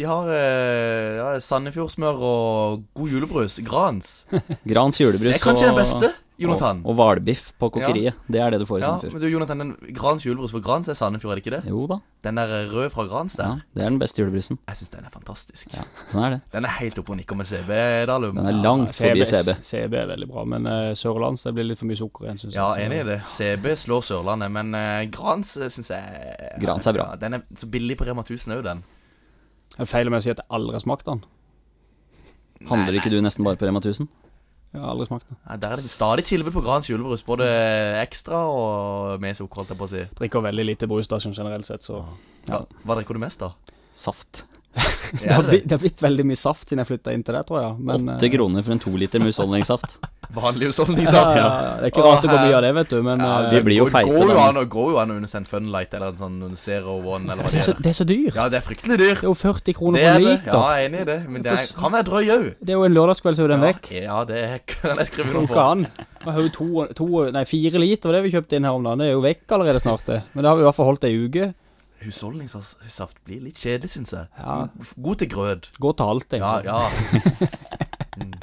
C: de har eh, ja, Sandefjordsmør og god julebrus. Grans.
D: Grans julebrus
C: Det er kanskje
D: og,
C: den beste, Jonathan.
D: og, og hvalbiff på kokeriet. Det er det du får i
C: ja,
D: Sandefjord.
C: men du, Jonathan, den Grans julebrus for Grans er Sandefjord, er det ikke det?
D: Jo da,
C: Den der rød fra Grans
D: ja, det er den beste julebrusen.
C: Jeg syns den er fantastisk.
D: Ja, den er det.
C: Den er helt oppe og nikker med CB, Dalum.
D: Den er langt forbi CB.
E: CB er veldig bra, men uh, Sørlands det blir litt for mye sukker igjen, syns
C: Ja,
E: jeg.
C: enig i det. CB slår Sørlandet, men eh, Grans syns jeg
D: Grans er bra.
C: Ja, den er så billig på Rema 1000 òg, den.
E: Det er feil om jeg sier at jeg aldri har smakt den.
D: Handler ikke du nesten bare på Rema 1000?
E: Jeg har aldri smakt den.
C: Nei, der er det stadig tilbud på Grans julebrus, både ekstra og med sukker, holdt jeg på å si.
E: Drikker veldig lite brus da, sånn generelt sett, så
C: Hva, hva drikker du mest, da?
D: Saft.
E: det har, blitt, det har blitt veldig mye saft siden jeg flytta inn til det, tror jeg. Men,
D: Åtte
E: eh,
D: kroner for en to liter med husholdningssaft.
C: Vanlig husholdningssaft.
E: ja, ja. Det er ikke rart det går mye av det, vet du, men
C: Ja,
E: eh,
D: vi blir jo
C: går-
D: feite,
C: Går å- går jo an å under en Funlight eller en sånn Zero One eller hva
E: det, er så,
C: det er.
E: så dyrt.
C: Ja, det er fryktelig dyrt.
E: Det er jo 40 kroner for en liter.
C: Ja, jeg er enig i det. Men det er, kan være drøy òg.
E: Det er jo en lørdagskveld, så er den vekk.
C: Ja, det kan jeg skrive noe på.
E: an. Vi har jo to, to, nei, fire liter det vi kjøpte inn her om dagen. Det er jo vekk allerede snart, det. Men det har vi i hvert fall holdt ei uke.
C: Husholdningssaft blir litt kjedelig, syns jeg.
E: Ja.
C: God til grøt.
E: God til alt, egentlig.
C: ja.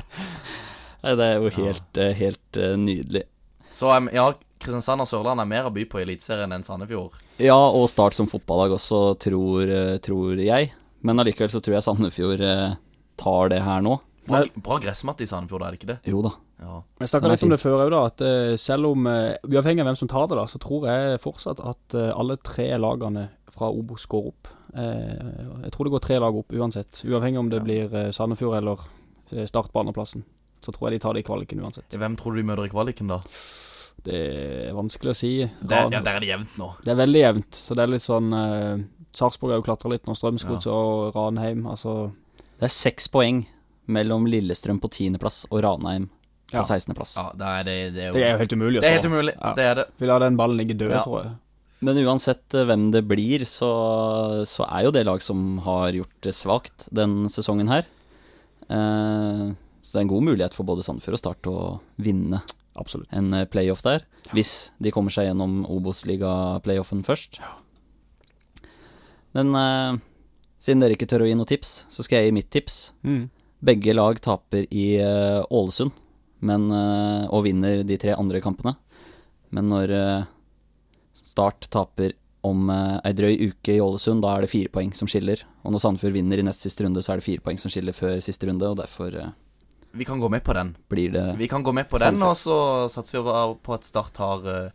D: Nei, det er jo helt, eh, helt eh, nydelig.
C: Så um, ja, Kristiansand og Sørland er mer å by på i Eliteserien enn Sandefjord.
D: Ja, og Start som fotballag også, tror, eh, tror jeg. Men allikevel så tror jeg Sandefjord eh, tar det her nå.
C: Bra, bra gressmatte i Sandefjord, er det ikke det?
D: Jo da.
C: Ja.
E: Vi snakka litt om det før òg, da. At eh, selv om eh, Uavhengig av hvem som tar det, da, så tror jeg fortsatt at eh, alle tre lagene fra Obos går opp. Eh, jeg tror det går tre lag opp uansett. Uavhengig om det
C: Ja.
E: blir Sandefjord eller Start på andreplassen. Så tror jeg de tar det i kvaliken uansett.
C: Hvem tror du de møter i kvaliken, da?
E: Det er vanskelig å si.
C: Der, ja, der er det jevnt nå.
E: Det er veldig jevnt, så det er litt sånn eh, Sarpsborg har jo klatra litt nå, Strømsgods og Ranheim. Altså
D: Det er seks poeng mellom Lillestrøm på tiendeplass og Ranheim på 16.-plass.
C: Ja, det er, det, er jo
E: Det er jo helt umulig å
C: Det er helt umulig.
E: Ja.
C: Det er det.
E: Vi lar den ballen ligge død,
C: Ja.
E: tror jeg.
D: Men uansett eh, hvem det blir, så, så er jo det lag som har gjort det svakt den sesongen her. Eh, så det er en god mulighet for både Sandefjord og Start å vinne
E: Absolutt.
D: en eh, playoff der. Hvis de kommer seg gjennom Obos-liga-playoffen først. Men eh, siden dere ikke tør å gi noe tips, så skal jeg gi mitt tips.
E: Mm.
D: Begge lag taper i eh, Ålesund men, eh, og vinner de tre andre kampene. Men når eh, Start taper om eh, ei drøy uke i Ålesund, da er det fire poeng som skiller. Og når Sandefjord vinner i nest siste runde, så er det fire poeng som skiller før siste runde, og derfor
C: Vi kan gå med på den.
D: blir det
C: Vi kan gå med på den, og så satser vi på- at Start tar, eh,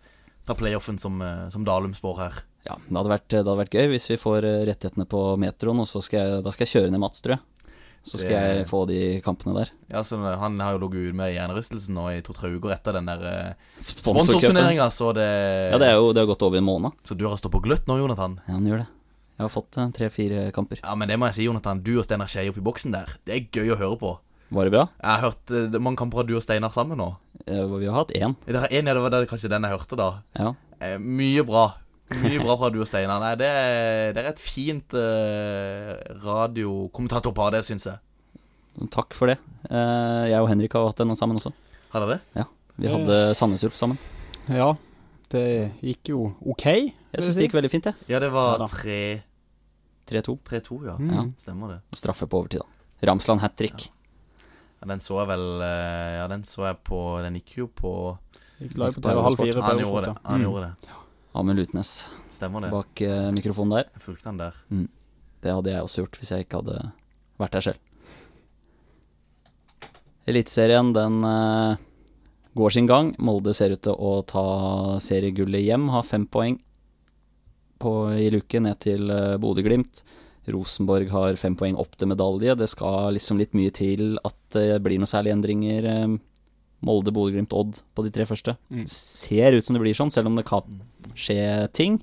C: tar playoffen som, som Dalum spår her.
D: Ja, det hadde, vært, det hadde vært gøy hvis vi får rettighetene på metroen, og så skal jeg, da skal jeg kjøre ned Mats, tror jeg. Så skal
C: Det-
D: jeg få de kampene der.
C: Ja, så Han har jo ligget med hjernerystelsen nå i to-tre uker etter den der eh, sponsorturneringa, så det
D: Ja, det, er jo, det har gått over en måned.
C: Så du har stått på gløtt nå, Jonathan?
D: Ja, han gjør det. Jeg har fått eh, tre-fire kamper.
C: Ja, men det må jeg si, Jonathan. Du og Steinar Skei oppi boksen der, det er gøy å høre på.
D: Var det bra?
C: Jeg har hørt eh, mange kamper av du og Steinar sammen nå.
D: Eh, Vi har hatt én.
C: Det er en, ja, det var kanskje den jeg hørte, da.
D: Ja.
C: Mye bra. Mye bra fra du og Steinar. Nei, det er, det er et fint uh, radiokommentatorpar, det syns jeg.
D: Takk for det. Eh, Jeg og Henrik har hatt den sammen også.
C: Har dere det?
D: Vi hadde Sandnes Ulf sammen.
E: Ja, det gikk jo OK.
D: Jeg syns det gikk veldig fint, jeg.
C: Ja, det var 3
D: 3-2.
C: 3-2, ja.
E: Mm.
D: Ja.
C: Stemmer det.
D: Straffe på overtid, da. Ramsland hat trick.
C: Ja, den så jeg vel eh, Ja, den så jeg på Den gikk jo på
E: Gikk live på TV halv fire. på
C: Han gjorde det. Han
E: Mm.
C: gjorde det.
D: Amund Lutnes
C: Stemmer det.
D: bak eh, mikrofonen der.
C: Jeg fulgte han der.
D: Det hadde jeg også gjort hvis jeg ikke hadde vært der selv. Eliteserien, den eh, går sin gang. Molde ser ut til å ta seriegullet hjem, har fem poeng på, i luke ned til eh, Bodø-Glimt. Rosenborg har fem poeng opp til medalje. Det skal liksom litt mye til at det blir noen særlige endringer. eh, Molde, Bodø-Glimt, Odd på de tre første.
E: Mm.
D: Ser ut som det blir sånn, selv om det kan skje ting.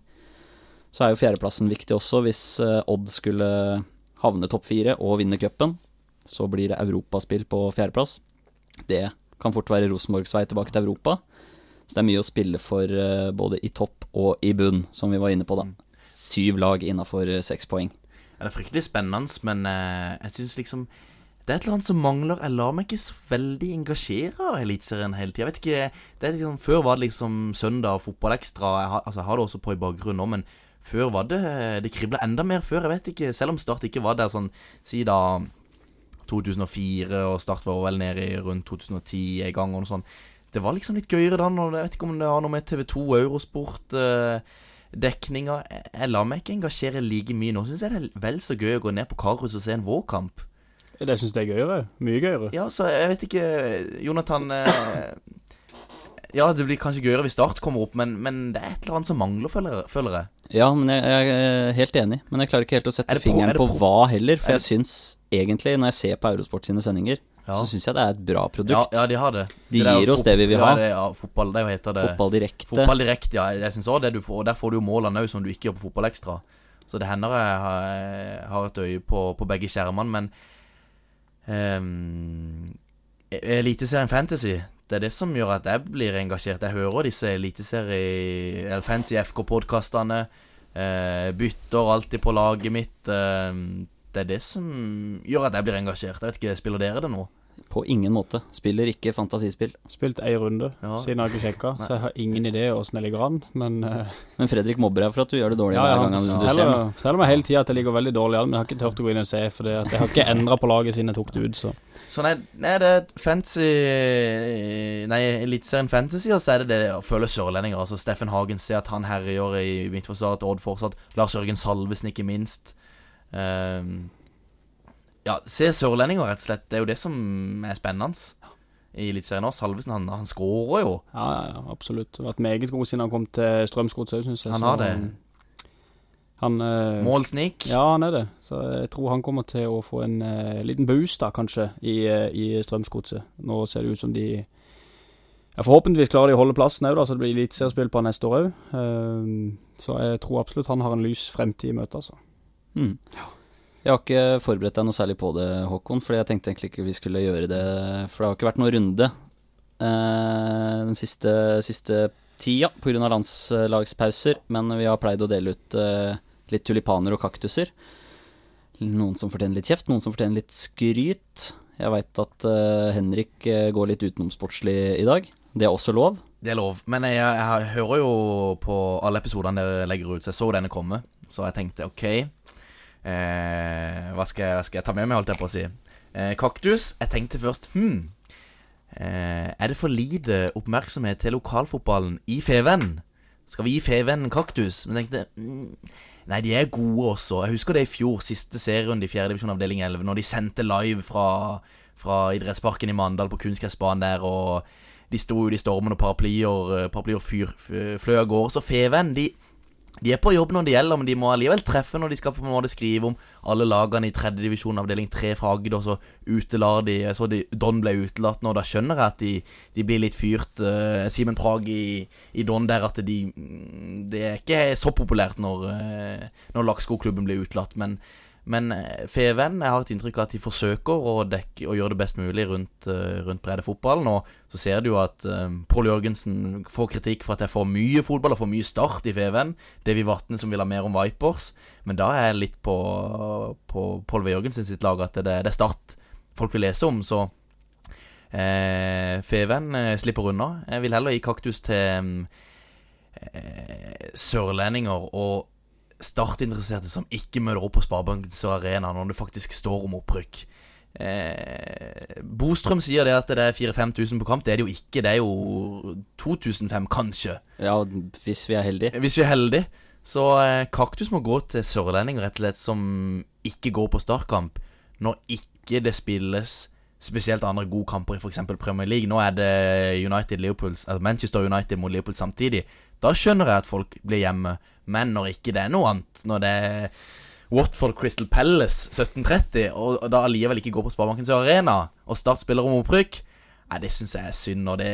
D: Så er jo fjerdeplassen viktig også. Hvis eh, Odd skulle havne topp fire og vinne cupen, så blir det europaspill på fjerdeplass. Det kan fort være Rosenborgs vei tilbake til Europa. Så det er mye å spille for eh, både i topp og i bunn, som vi var inne på, da. Syv lag innafor seks poeng.
C: Ja, det er fryktelig spennende, men eh, jeg syns liksom Det er et eller annet som mangler. Jeg lar meg ikke så veldig engasjere av Eliteserien hele tida. Liksom, Før var det liksom søndag fotballekstra. Jeg har, altså, jeg har det også på i bakgrunnen nå, men før var det Det kribla enda mer før. Jeg vet ikke, Selv om Start ikke var der sånn Si da 2004, og Start var vel nede i rundt 2010 en gang og noe sånt. Det var liksom litt gøyere da. Og jeg vet ikke om det har noe med TV2 Eurosport eh, dekninga Jeg lar meg ikke engasjere like mye. Nå syns jeg det er vel så gøy å gå ned på Karhus og se en vårkamp.
E: Det syns jeg er gøyere. Mye gøyere.
C: Ja, så jeg vet ikke Jonathan eh, Ja, det blir kanskje gøyere hvis Start kommer opp, men, men det er et eller annet som mangler, føler, jeg.
D: Ja, men jeg, jeg er helt enig. Men jeg klarer ikke helt å sette
C: det er
D: fingeren på,
C: på
D: hva heller. For jeg syns egentlig, når jeg ser på Eurosport sine sendinger,
C: Ja.
D: så syns jeg det er et bra produkt.
C: Ja, ja, de har det.
D: De
C: der
D: gir oss det vi vil ha.
C: Det, ja, fotball, det heter det.
D: Fotball direkte.
C: Fotball direkte, ja. Jeg synes også det du får. Og der får du jo målene òg, som du ikke gjør på Fotballekstra. Så det hender jeg har, jeg har et øye på, på begge skjermene, men um, Eliteserien Fantasy, det er det som gjør at jeg blir engasjert. Jeg hører disse eliteserie... Eller Fancy FK-podkastene. Uh, bytter alltid på laget mitt. Uh, det er det som gjør at jeg blir engasjert. Jeg vet ikke, Spiller dere det nå?
D: På ingen måte. Spiller ikke fantasispill.
E: Spilt ei runde
C: Ja.
E: siden jeg har ikke sjekka, så jeg har ingen idé åssen jeg ligger an. Men uh...
D: Men Fredrik mobber deg for at du gjør det dårlig
E: ja, ja,
D: hver
E: han
D: gang du ser meg.
E: forteller meg hele tida at jeg ligger veldig dårlig an, men jeg har ikke turt å gå inn og se, for det jeg har ikke endra på laget siden jeg tok det ut. Så
C: Så nei, nei det er fancy Nei, Eliteserien Fantasy, og så er det det å føle sørlendinger. Altså Steffen Hagen ser at han herjer i Midtforsvaret til Odd fortsatt. Lars Jørgen Salvesen, ikke minst. Ehm, ja, se sørlendinger, rett og slett. Det er jo det som er spennende i Eliteserien nå. Salvesen, han, han skårer jo.
E: ja, ja, ja, absolutt. Vært meget god siden han kom til Strømsgods òg, syns jeg.
C: Han har det.
E: Han øh,
C: Målsnik.
E: Ja, han er det. Så jeg tror han kommer til å få en øh, liten boost, da, kanskje, i, øh, i Strømsgodset. Nå ser det ut som de Ja, Forhåpentligvis klarer de å holde plassen òg, så det blir eliteseriespill på neste år òg. så jeg tror absolutt han har en lys fremtid i møtet, altså.
D: Mm. Jeg har ikke forberedt deg noe særlig på det, Håkon, for jeg tenkte egentlig ikke vi skulle gjøre det For det har ikke vært noen runde eh, den siste, siste tida pga. landslagspauser, men vi har pleid å dele ut eh, litt tulipaner og kaktuser. Noen som fortjener litt kjeft, noen som fortjener litt skryt. Jeg veit at eh, Henrik eh, går litt utenomsportslig i dag. Det er også lov.
C: Det er lov. Men jeg, jeg, hører jo på alle episodene dere legger ut, så jeg så denne komme. Så jeg tenkte OK, eh, hva, skal jeg, hva skal jeg ta med meg, holdt jeg på å si. Eh, kaktus. Jeg tenkte først Hm, eh, er det for lite oppmerksomhet til lokalfotballen i Feven? Skal vi gi Feven en kaktus? Men tenkte mm, Nei, de er gode også. Jeg husker det i fjor, siste serierunde i 4. divisjon avdeling 11, når de sendte live fra, fra idrettsparken i Mandal på kunstgressbanen der, og de sto ute i stormen og paraplyer, paraplyer fyr, fløy av gårde. Så Feven, de de er på jobb når det gjelder, men de må allikevel treffe når de skal på en måte skrive om alle lagene i tredjedivisjon, avdeling 3 fra Agder, så utelar de Så de, Don ble utelatt nå, da skjønner jeg at de, de blir litt fyrt. Uh, Simen Prag i, i, Don der at de Det er ikke så populært når, uh, når Laksko-klubben blir utelatt, men men eh, Feven, jeg har et inntrykk av at de forsøker å, dekke, å gjøre det best mulig rundt, uh, rundt breddefotballen. Og så ser du jo at um, Pål Jørgensen får kritikk for at det er for mye fotball og for mye start i Feven. Davy Vatne som vil ha mer om Vipers. Men da er jeg litt på, på Pål. Jørgensen sitt lag at det, det, er Start folk vil lese om. Så eh, Feven slipper unna. Jeg vil heller gi kaktus til eh, sørlendinger. og startinteresserte som ikke møter opp på Sparebankens Arena når det faktisk står om opprykk. Eh, Bostrøm sier det at det er 4000-5000 på kamp. Det er det jo ikke. Det er jo 2005, kanskje.
D: Ja, hvis vi er heldige.
C: Hvis vi er heldige. Så eh, Kaktus må gå til sørlendinger rett og slett som ikke går på startkamp, når ikke det spilles spesielt andre gode kamper i f.eks. Premier League. Nå er det United Liverpool, altså Manchester United mot Liverpool samtidig. Da skjønner jeg at folk blir hjemme. Men når ikke det er noe annet, når det er Watford Crystal Palace 1730, og da allikevel ikke går på Sparebankens Arena, og Start spiller om opprykk Nei, Det syns jeg er synd. Og det,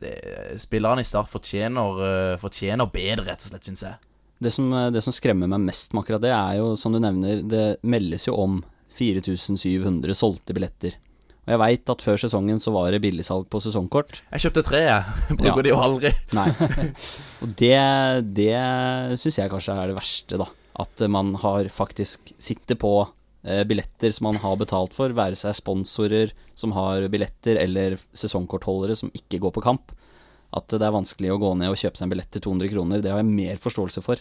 C: det spillerne i Start fortjener, uh, fortjener bedre, rett og slett, syns jeg.
D: Det som, det som, skremmer meg mest med akkurat det, er jo, som du nevner, det meldes jo om 4700 solgte billetter. Og jeg veit at før sesongen så var det billigsalg på sesongkort.
C: Jeg kjøpte tre, jeg. Bruker ja. de jo aldri.
D: Nei. Og det, det syns jeg kanskje er det verste, da. At man har faktisk sitter på eh, billetter som man har betalt for, være seg sponsorer som har billetter, eller sesongkortholdere som ikke går på kamp. At det er vanskelig å gå ned og kjøpe seg en billett til 200 kroner, det har jeg mer forståelse for.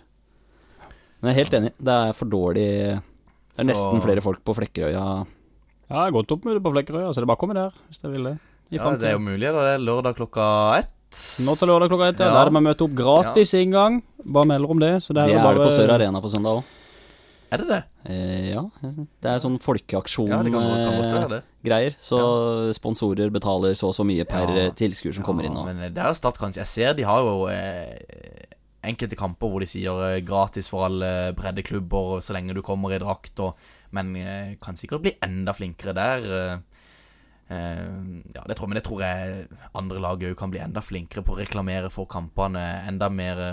D: Men jeg er helt enig, det er for dårlig Det er nesten flere folk på Flekkerøya
E: ja, jeg har gått opp med det på Flekkerøy, så det er bare å komme der hvis jeg vil det.
C: ja, det er jo mulig. da, Det er lørdag klokka ett.
E: Nå til lørdag klokka ett, ja. Der er det med å møte opp gratis ja. inngang. Bare melder om det. Så
D: det,
E: det
D: er, bare... det på Sør Arena på søndag òg.
C: Er det det?
D: Eh, ja. Det er sånn folkeaksjon-greier. Ja, eh, så ja. sponsorer betaler så og så mye per ja. tilskuer som kommer inn. Og.
C: Men det er Start kanskje. Jeg ser de har jo eh, enkelte kamper hvor de sier eh, gratis for alle breddeklubber så lenge du kommer i drakt. og men eh, kan sikkert bli enda flinkere der. Eh, eh, ja, det tror, men det tror jeg andre lag òg kan bli enda flinkere på å reklamere for kampene. Enda mer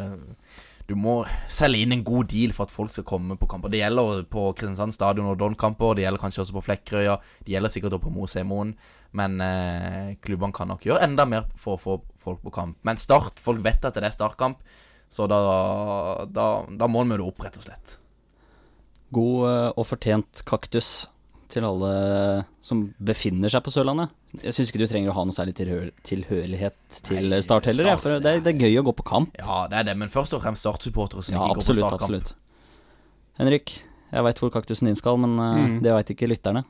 C: Du må selge inn en god deal for at folk skal komme på kamper. Det gjelder på Kristiansand stadion og Don-kamper, det gjelder kanskje også på Flekkerøya, det gjelder sikkert også på Mosemoen. Men eh, klubbene kan nok gjøre enda mer for å få folk på kamp. Men Start, folk vet at det er startkamp, så da, da, da må en møte opp, rett og slett.
D: God eh, og fortjent kaktus til alle som befinner seg på Sørlandet. Jeg syns ikke du trenger å ha noe særlig tilhør tilhørighet til Nei, Start heller. Start, for det er, det er, gøy å gå på kamp.
C: Ja, det er det, men først og fremst Start-supportere som
D: ja,
C: ikke
D: absolutt,
C: går på
D: startkamp. Absolutt. Henrik, jeg veit hvor kaktusen din skal, men uh, mm. det veit ikke lytterne.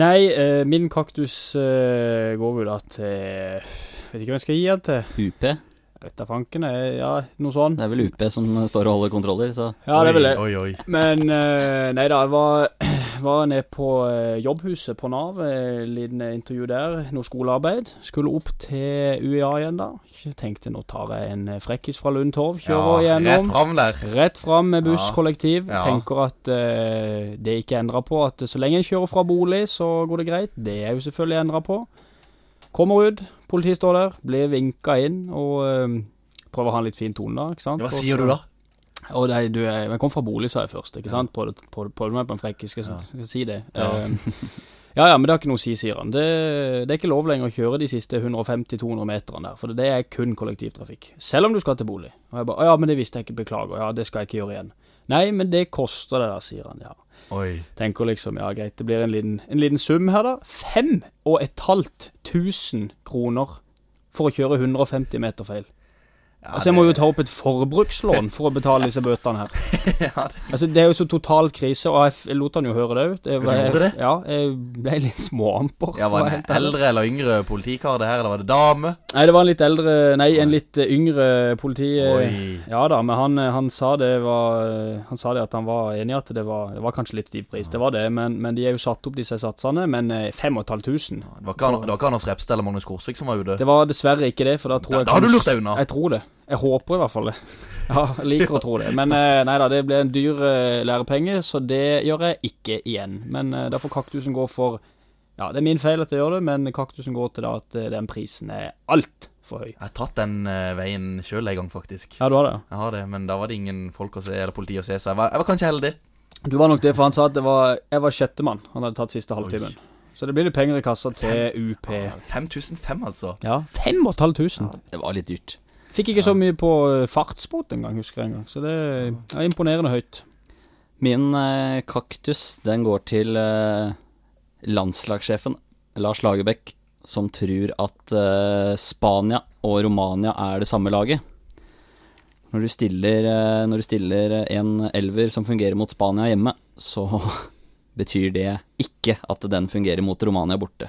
E: Nei, uh, min kaktus går vel da til Vet ikke hva jeg skal gi den til.
D: UP?
E: Vet fanken. Ja, noe sånn.
D: Det er vel UP som står og holder kontroller, så
E: Ja, det er vel det. Oi, oi. Men uh, nei da, jeg var, var nede på uh, jobbhuset på Nav. Uh, liten intervju der. Noe skolearbeid. Skulle opp til UiA igjen, da. Tenkte nå tar jeg en frekkis fra Lund Torv, kjører ja,
C: gjennom. Rett fram der.
E: Rett fram med buss, ja. kollektiv. Ja. Tenker at uh, det ikke er endra på. At så lenge en kjører fra bolig, så går det greit. Det er jo selvfølgelig endra på. Kommer ut, politiet står der, blir vinka inn og eh, prøver å ha en litt fin tone, da. ikke sant?
C: Hva sier du da?
E: Og nei, du, jeg jeg kom fra bolig, sa jeg først. ikke sant? Prøvde, prøvde, prøvde meg på en frekk, skal jeg skal jeg si det.
C: Ja.
E: Uh, ja ja, men det har ikke noe å si, sier han. Det, det er ikke lov lenger å kjøre de siste 150-200 meterne der, for det er kun kollektivtrafikk. Selv om du skal til bolig. Og jeg bare ja, men det visste jeg ikke, beklager. Ja, det skal jeg ikke gjøre igjen. Nei, men det koster det da, sier han. Ja.
C: Oi.
E: Tenker liksom, ja greit, det blir en liten, en liten sum her, da. Fem og et halvt tusen kroner for å kjøre 150 meter feil.
C: Ja,
E: Altså, jeg må jo ta opp et forbrukslån for å betale disse bøtene her.
C: ja, det,
E: Altså, Det er jo så total krise, og jeg, lot han jo høre det ut. Jeg? Ja, jeg ble litt småamper.
C: ja, Var det
E: helt
C: eldre eller yngre politikar det her, eller var det dame?
E: Nei, det var en litt eldre Nei, en litt eh, yngre politi...
C: Oi.
E: Ja da, men han, eh, han sa det var eh, Han sa det at han var enig i at det var, det var kanskje litt stiv pris. Det var det, men, men de er jo satt opp disse satsene. Men eh, 5500
C: Det var ikke, det var ikke Anders Repstad eller Magnus Korsvik som var ute?
E: Det var dessverre ikke det, for da tror
C: Da-
E: jeg
C: da har du lurt deg unna.
E: Jeg tror det. Jeg håper i hvert fall det. Ja, jeg liker å tro det. Men eh, nei da, det ble en dyr eh, lærepenge, så det gjør jeg ikke igjen. Men derfor da kaktusen går for Ja, det er min feil at jeg gjør det, men kaktusen går til da at eh, den prisen er altfor høy.
C: Jeg har tatt den eh, veien sjøl en gang, faktisk.
E: Ja, du har det?
C: Jeg har det, men da var det ingen folk å se, eller politi å se, så jeg var, jeg var kanskje heldig.
E: Du var nok det, for han sa at det var, jeg var sjettemann. Han hadde tatt siste halvtimen. Så det blir litt penger i kassa til UP.
C: 5005, altså.
E: Ja, 5500.
D: Det var litt dyrt.
E: Fikk ikke så mye på eh, fartsbot engang, husker jeg en gang. Så det er imponerende høyt.
D: Min eh, kaktus, den går til eh, landslagssjefen Lars Lagerbäck, som tror at eh, Spania og Romania er det samme laget. Når du stiller, eh, når du stiller en elver som fungerer mot Spania hjemme, så betyr det ikke at den fungerer mot Romania borte.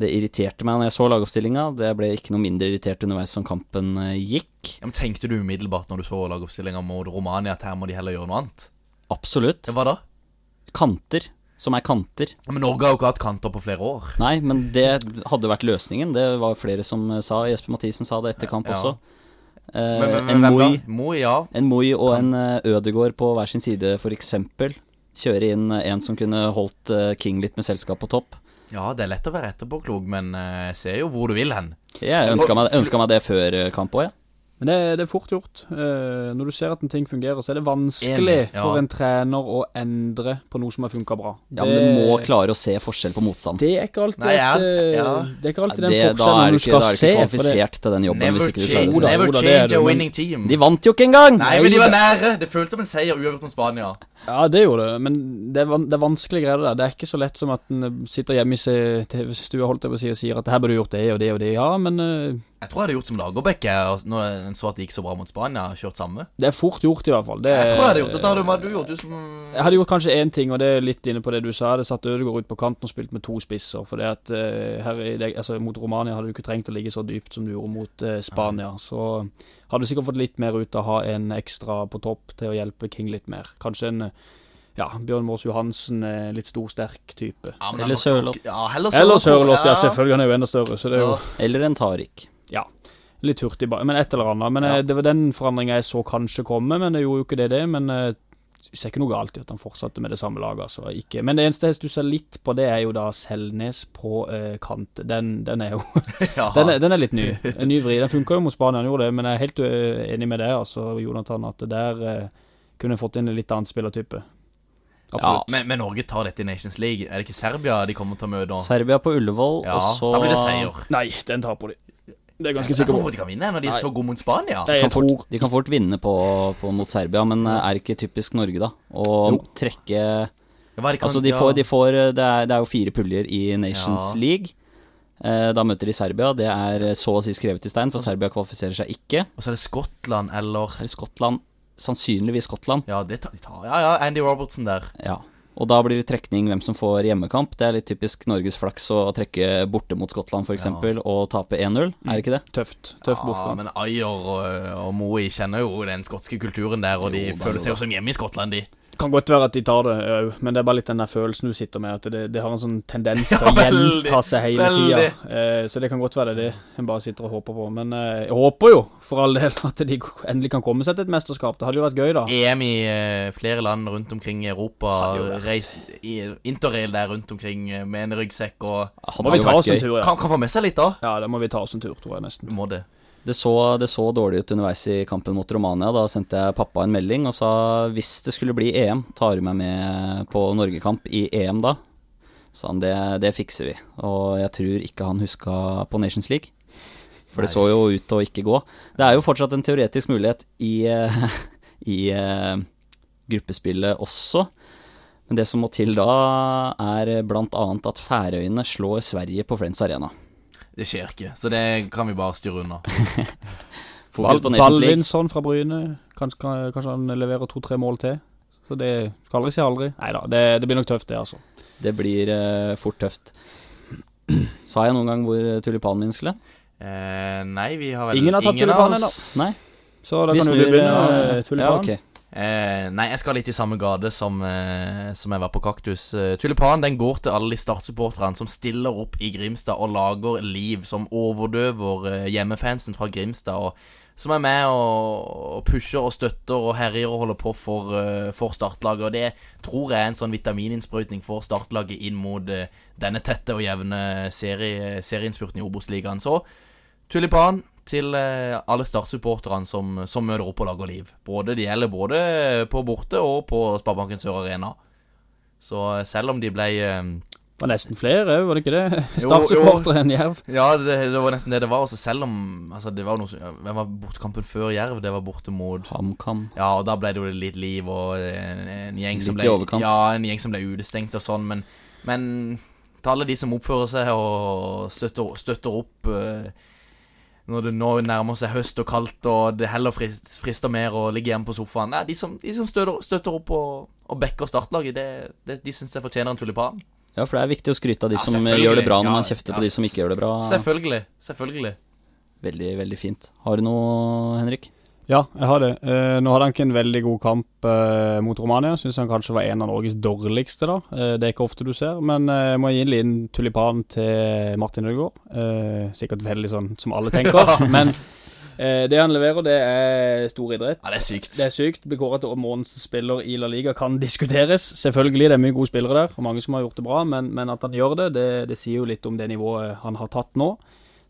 D: Det irriterte meg når jeg så lagoppstillinga. Det ble ikke noe mindre irritert underveis som kampen eh, gikk.
C: Ja, men Tenkte du umiddelbart når du så lagoppstillinga mot Romania at her må de heller gjøre noe annet?
D: Absolutt.
C: Hva da?
D: Kanter, som er kanter.
C: Ja, men Norge har jo ikke hatt kanter på flere år.
D: Nei, men det hadde vært løsningen. Det var flere som eh, sa. Jesper Mathisen sa det etter kamp
C: Ja.
D: også. Eh,
C: Men, men, men
D: en? Moi
C: ja.
D: og en eh, Ødegård på hver sin side, for eksempel. Kjøre inn en som kunne holdt King litt med selskap på topp.
C: Ja, det er lett å være etterpåklok, men eh, jeg ser jo hvor du vil hen.
D: Jeg ønska meg, meg det før eh, kamp òg, jeg.
E: Men det, det er fort gjort. Eh, når du ser at en ting fungerer, så er det vanskelig
C: Enig, ja.
E: for en trener å endre på noe som har funka bra.
D: Ja, men du må klare å se forskjell på motstand.
E: Det er ikke alltid,
C: Nei, ja,
E: et, eh,
C: ja.
E: Det er ikke alltid den forskjellen du skal se.
D: da er du ikke kvalifisert til den jobben
C: Never
D: hvis ikke du klarer det.
C: never
E: det er
C: change
E: det,
C: a winning team.
D: De vant jo ikke engang!
C: Nei, men de var nære. Det føltes som en seier uavgjort mot Spania.
E: Ja, det gjorde det, men det er, van det er vanskelige greier det der. Det er ikke så lett som at en sitter hjemme i TV-stua og sier at her burde du gjort det og det og det. Ja, men eh,
C: Jeg tror jeg hadde gjort som Lagerbäck når en så at det gikk så bra mot Spania. Kjørt samme.
E: det er fort gjort, i hvert fall. Det,
C: jeg tror jeg hadde gjort det. Da hadde du gjort det som
E: Jeg hadde gjort kanskje én ting, og det er litt inne på det du sa. Jeg hadde satt Ødegaard ut på kanten og spilt med to spisser. For det at eh, her i det, altså, mot Romania hadde du ikke trengt å ligge så dypt som du gjorde mot eh, Spania. Så hadde du sikkert fått litt mer ut av å ha en ekstra på topp til å hjelpe King litt mer. Kanskje en ja, Bjørn Mors Johansen, eh, litt stor, sterk type.
C: ja, men
D: Eller Sørloth.
C: Ja, heller
E: Eller
C: Sørloth.
E: ja. ja. Selvfølgelig. Han er jo enda større, så det er jo
D: Eller en Tariq.
E: Litt hurtig, bare, men et eller annet. Men eh,
C: Ja.
E: det var den forandringa jeg så kanskje komme, men det gjorde jo ikke det, det. Men eh, jeg ser ikke noe galt i at han fortsatte med det samme laget. Altså, ikke. Men det eneste jeg stusser litt på, det er jo da Selnes på eh, kant. Den, den er jo
C: Ja.
E: den er, den er litt ny. En ny vri. Den funka jo mot Spania, han gjorde det, men jeg er helt eh, enig med det, altså, Jonathan, at der eh, kunne fått inn en litt annen spillertype. Absolutt.
C: Men, men Norge tar dette i Nations League. Er det ikke Serbia de kommer til å møte?
D: Serbia på Ullevål,
C: Ja,
D: og så
C: da blir det seier.
E: Nei, den taper de. Det er ganske
C: Jeg
E: sikker
C: tror
E: på.
C: de kan vinne når de er så gode mot Spania.
E: Nei, jeg
D: kan fort, de kan fort vinne på, på mot Serbia, men eh, er ikke typisk Norge, da. Å trekke Altså, de får, de får det, er, det er jo fire puljer i Nations
C: Ja.
D: League. Eh, Da møter de Serbia. Det er eh, så å si skrevet i stein, for Serbia kvalifiserer seg ikke.
C: Og så er det Skottland eller
D: Eller Skottland. Sannsynligvis Skottland.
C: Ja, det tar, de tar Ja, ja, Andy Robertson der.
D: Ja. Og da blir det trekning hvem som får hjemmekamp. Det er litt typisk Norges flaks å trekke borte mot Skottland, f.eks., eksempel og tape 1-0. Er det ikke det?
E: Tøft. Tøff
C: Ja,
E: bortgang.
C: men Ayer og, og Moe kjenner jo den skotske kulturen der, og de
D: Jo
C: føler seg jo som hjemme i Skottland, de.
E: Kan godt være at de tar det òg, men det er bare litt den der følelsen du sitter med, at det, det har en sånn tendens til
C: Ja,
E: å gjenta seg hele tida. Eh, så det kan godt være det en bare sitter og håper på. Men eh, jeg håper jo, for all del, at de endelig kan komme seg til et mesterskap. Det hadde jo vært gøy, da.
C: EM i eh, flere land rundt omkring i Europa. Reis i interrail der rundt omkring eh, med en ryggsekk og
E: Må vi ta oss en tur, ja.
C: kan, kan få med seg litt, da.
E: Ja, det må vi ta oss en tur, tror jeg nesten.
C: Må det.
D: Det så, det så dårlig ut underveis i kampen mot Romania. Da sendte jeg pappa en melding og sa hvis det skulle bli EM, tar du meg med på Norgekamp i EM da? Sa han det, det fikser vi. Og jeg tror ikke han huska på Nations League. For det
C: Nei.
D: så jo ut til å ikke gå. Det er jo fortsatt en teoretisk mulighet i, i eh, gruppespillet også. Men det som må til da, er annet at Færøyene slår Sverige på Friends Arena.
C: Det skjer ikke, så det kan vi bare styre unna.
E: Ballvinsson fra Bryne. Kanskje, kanskje han leverer to-tre mål til. Så det skal aldri si aldri. Nei da, det, det blir nok tøft, det, altså.
D: Det blir uh, fort tøft. Sa jeg noen gang hvor tulipanen min skulle?
C: Eh, nei, vi har vel
E: Ingen har tatt
C: tulipanen
E: tulipan
C: oss.
E: Så da
D: Vi
E: kan
D: snur,
E: du begynne,
D: eh,
E: eh, tulipan.
D: Ja, ok.
C: Eh, nei, jeg skal litt i samme gate som, eh, som jeg var på Kaktus. Eh, Tulipan den går til alle de startsupporterne som stiller opp i Grimstad og lager liv som overdøver eh, hjemmefansen fra Grimstad. Og som er med og, pusher og støtter og herjer og holder på for, eh, for startlaget. Og det tror jeg er en sånn vitamininnsprøytning for startlaget inn mot denne tette og jevne serie, serieinnspurten i Obos-ligaen. Så tulipan til alle alle startsupporterne som, som møter opp og lager liv. Både Det gjelder både på borte og på Sparebanken Sør Arena. Så eh, selv om de ble eh,
E: Det var nesten flere var det ikke det? Start-supportere enn Jerv.
C: Ja, det, det var nesten det det var. Også selv om altså, det var noe som- Hvem var bortekampen før Jerv? Det var borte mot
D: HamKam.
C: Ja, og da ble det jo litt liv og en, en gjeng som
D: Litt
C: ble
D: i overkant.
C: Ja, en gjeng som ble utestengt og sånn, men, men til alle de som oppfører seg og støtter, støtter opp eh, når det nå nærmer seg høst og kaldt og det heller fris- frister mer å ligge hjemme på sofaen Nei, de som, de som støtter, støtter opp og, og backer startlaget, det, det, de syns jeg fortjener en tulipan.
D: Ja, for det er viktig å skryte av de
C: Ja,
D: som gjør det bra, når man kjefter
C: ja,
D: på de som ikke gjør det bra.
C: Selvfølgelig. Selvfølgelig.
D: Veldig, veldig fint. Har du noe, Henrik?
E: Ja, jeg har det. Eh, nå hadde han ikke en veldig god kamp eh, mot Romania. Syns han kanskje var en av Norges dårligste, da. Eh, det er ikke ofte du ser. Men jeg må gi en liten tulipan til Martin Ødegaard. Sikkert veldig sånn som alle tenker. Men det han leverer, det er stor idrett.
C: Ja, det er sykt.
E: Det er sykt. Blir kåret til månedens spiller i La Liga kan diskuteres. Selvfølgelig, det er mye gode spillere der, og mange som har gjort det bra, men, men at han gjør det, det, det sier jo litt om det nivået han har tatt nå.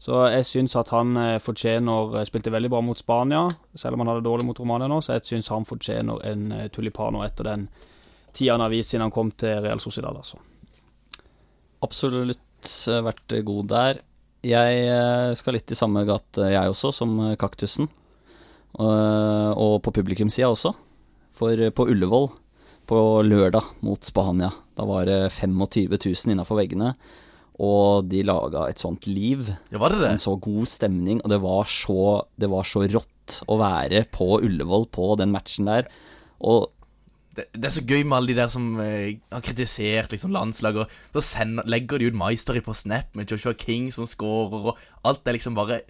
E: Så jeg syns at han eh, fortjener eh, Spilte veldig bra mot Spania, selv om han hadde dårlig mot Romania nå, så jeg syns han fortjener en tulipano etter den tida han har vist siden han kom til Real Sociedad, altså.
D: Absolutt eh, vært god der. Jeg eh, skal litt i samme gate, jeg også, som eh, Kaktusen. Og, på publikumsida også. For eh, på Ullevål på lørdag mot Spania, da var det 25 000 innafor veggene. Og de laga et sånt liv.
C: Ja, var det det?
D: En så god stemning, og det var så, det var så rått å være på Ullevål på den matchen der. Og
C: det, det er så gøy med alle de der som eh, har kritisert liksom, landslaget. og Så sender, legger de ut Meister på Snap med Joshua King som scorer, og alt er liksom bare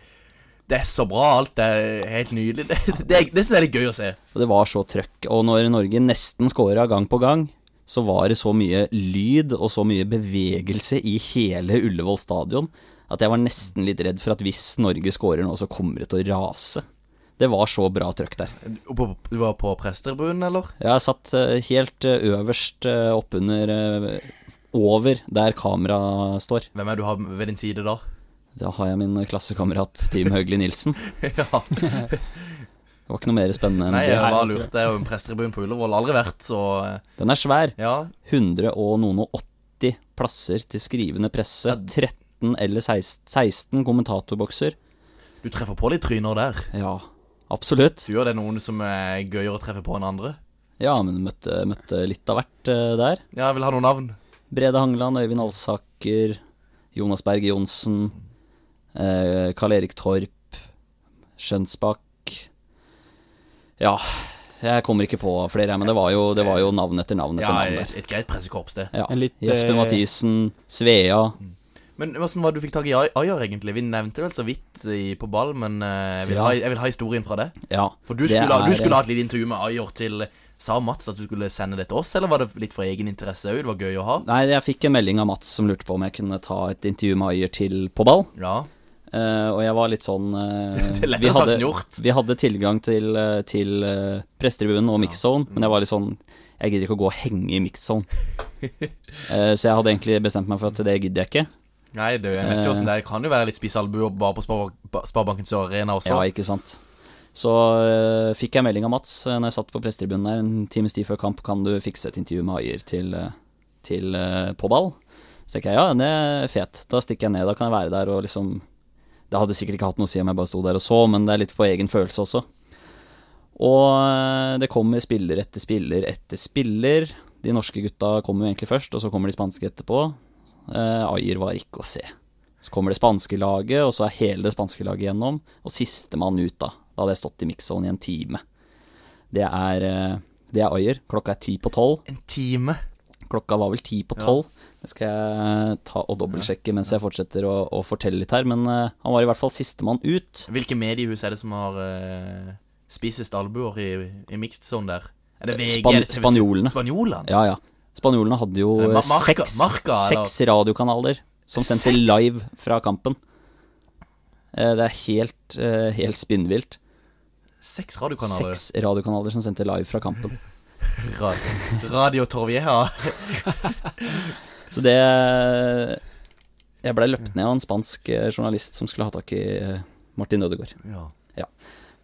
C: Det er så bra. Alt er helt nydelig. Det, det, det synes jeg er litt gøy å se.
D: Og det var så trøkk. Og når Norge nesten scora gang på gang, så var det så mye lyd og så mye bevegelse i hele Ullevål stadion at jeg var nesten litt redd for at hvis Norge scorer nå, så kommer det til å rase. Det var så bra trøkk der.
C: Du var på prestetribunen, eller?
D: Jeg satt eh, helt eh, øverst eh, oppunder Over der kameraet står.
C: Hvem er det du har ved din side da?
D: Da har jeg min klassekamerat Team Høgli Nilsen.
C: ja.
D: Det var ikke noe mer spennende enn
C: Nei,
D: det.
C: var lurt. Det er jo en prestetribun på Ullevål. Aldri vært, så eh,
D: Den er svær.
C: ja.
D: 100 og noen og 80 plasser til skrivende presse. 13 eller 16, 16 kommentatorbokser.
C: Du treffer på litt tryner der.
D: Ja, absolutt.
C: Du gjør det noen som er gøyere å treffe på enn andre?
D: Ja, men møtte, møtte litt av hvert eh, der.
C: Ja, jeg vil ha noen navn.
D: Brede Hangeland, Øyvind Alsaker, Jonas Berge Johnsen, eh, Karl Erik Torp, Skjønsbakk Ja, jeg kommer ikke på flere, men det var jo, det var jo navn etter navn etter
C: Ja,
D: navn der.
C: et greit pressekorps, det.
D: Ja.
E: Litt,
D: Jesper
E: eh,
D: Mathisen, Svea.
C: Men hvordan var det du fikk tak i Ay- Ayer, egentlig? Vi nevnte vel så vidt i, på ball, men eh, jeg, vil
D: Ja.
C: ha, jeg vil ha historien fra det.
D: Ja,
C: For du skulle,
D: er-
C: du skulle ha et lite intervju med Ayer til Sa Mats at du skulle sende det til oss, eller var det litt for egen interesse òg? Det var gøy å ha?
D: Nei, jeg fikk en melding av Mats som lurte på om jeg kunne ta et intervju med Ayer til på ball.
C: Ja.
D: Eh, og jeg var litt sånn eh,
C: Det er lettere
D: vi
C: sagt
D: hadde-
C: enn gjort.
D: Vi hadde tilgang til, eh, til pressetribunen og mixzone, men jeg var litt sånn Jeg gidder ikke å gå og henge i mixzone. Så jeg hadde egentlig bestemt meg for at det gidder jeg ikke.
C: Nei, det, jeg vet jo hvordan det er. Kan jo være litt spiss albuer bare på Spar Sparebanken Sør Arena også.
D: Ja, ikke sant. Så uh, fikk jeg melding av Mats uh, når jeg satt på pressetribunen der en times tid før kamp. Kan du fikse et intervju med Ayer til, til uh, på ball? Så tenker jeg ja, det er fet. Da stikker jeg ned. Da kan jeg være der og liksom Det hadde sikkert ikke hatt noe å si om jeg bare sto der og så, men det er litt på egen følelse også. Og eh, det kommer spiller etter spiller etter spiller. De norske gutta kommer jo egentlig først, og så kommer de spanske etterpå. Eh, Ayer var ikke å se. Så kommer det spanske laget, og så er hele det spanske laget gjennom. Og sistemann ut, da. Da hadde jeg stått i mixzone i en time. Det er, eh, det er Ayer. Klokka er ti på tolv.
C: En time.
D: Klokka var vel ti på tolv. Det skal jeg ta og dobbeltsjekke mens jeg fortsetter å, å fortelle litt her. Men uh, han var i hvert fall sistemann ut.
C: Hvilke mediehus er det som har uh, spisest albuer i, i mixed zone der? Er det VG?
D: Span
C: det TV2?
D: spanjolene.
C: Spanjolene?
D: Ja, ja. Spanjolene hadde jo
C: Eh, Ma- Marca-
D: seks,
C: marka,
D: seks radiokanaler som sendte
C: Seks?
D: live fra kampen. Uh, Det er helt, helt spinnvilt.
C: Seks radiokanaler.
D: Seks radiokanaler som sendte live fra kampen.
C: Ra- Radio Torvieja.
D: Så det Jeg blei løpt ned av en spansk eh, journalist som skulle ha tak i eh, Martin Ødegaard.
C: Ja.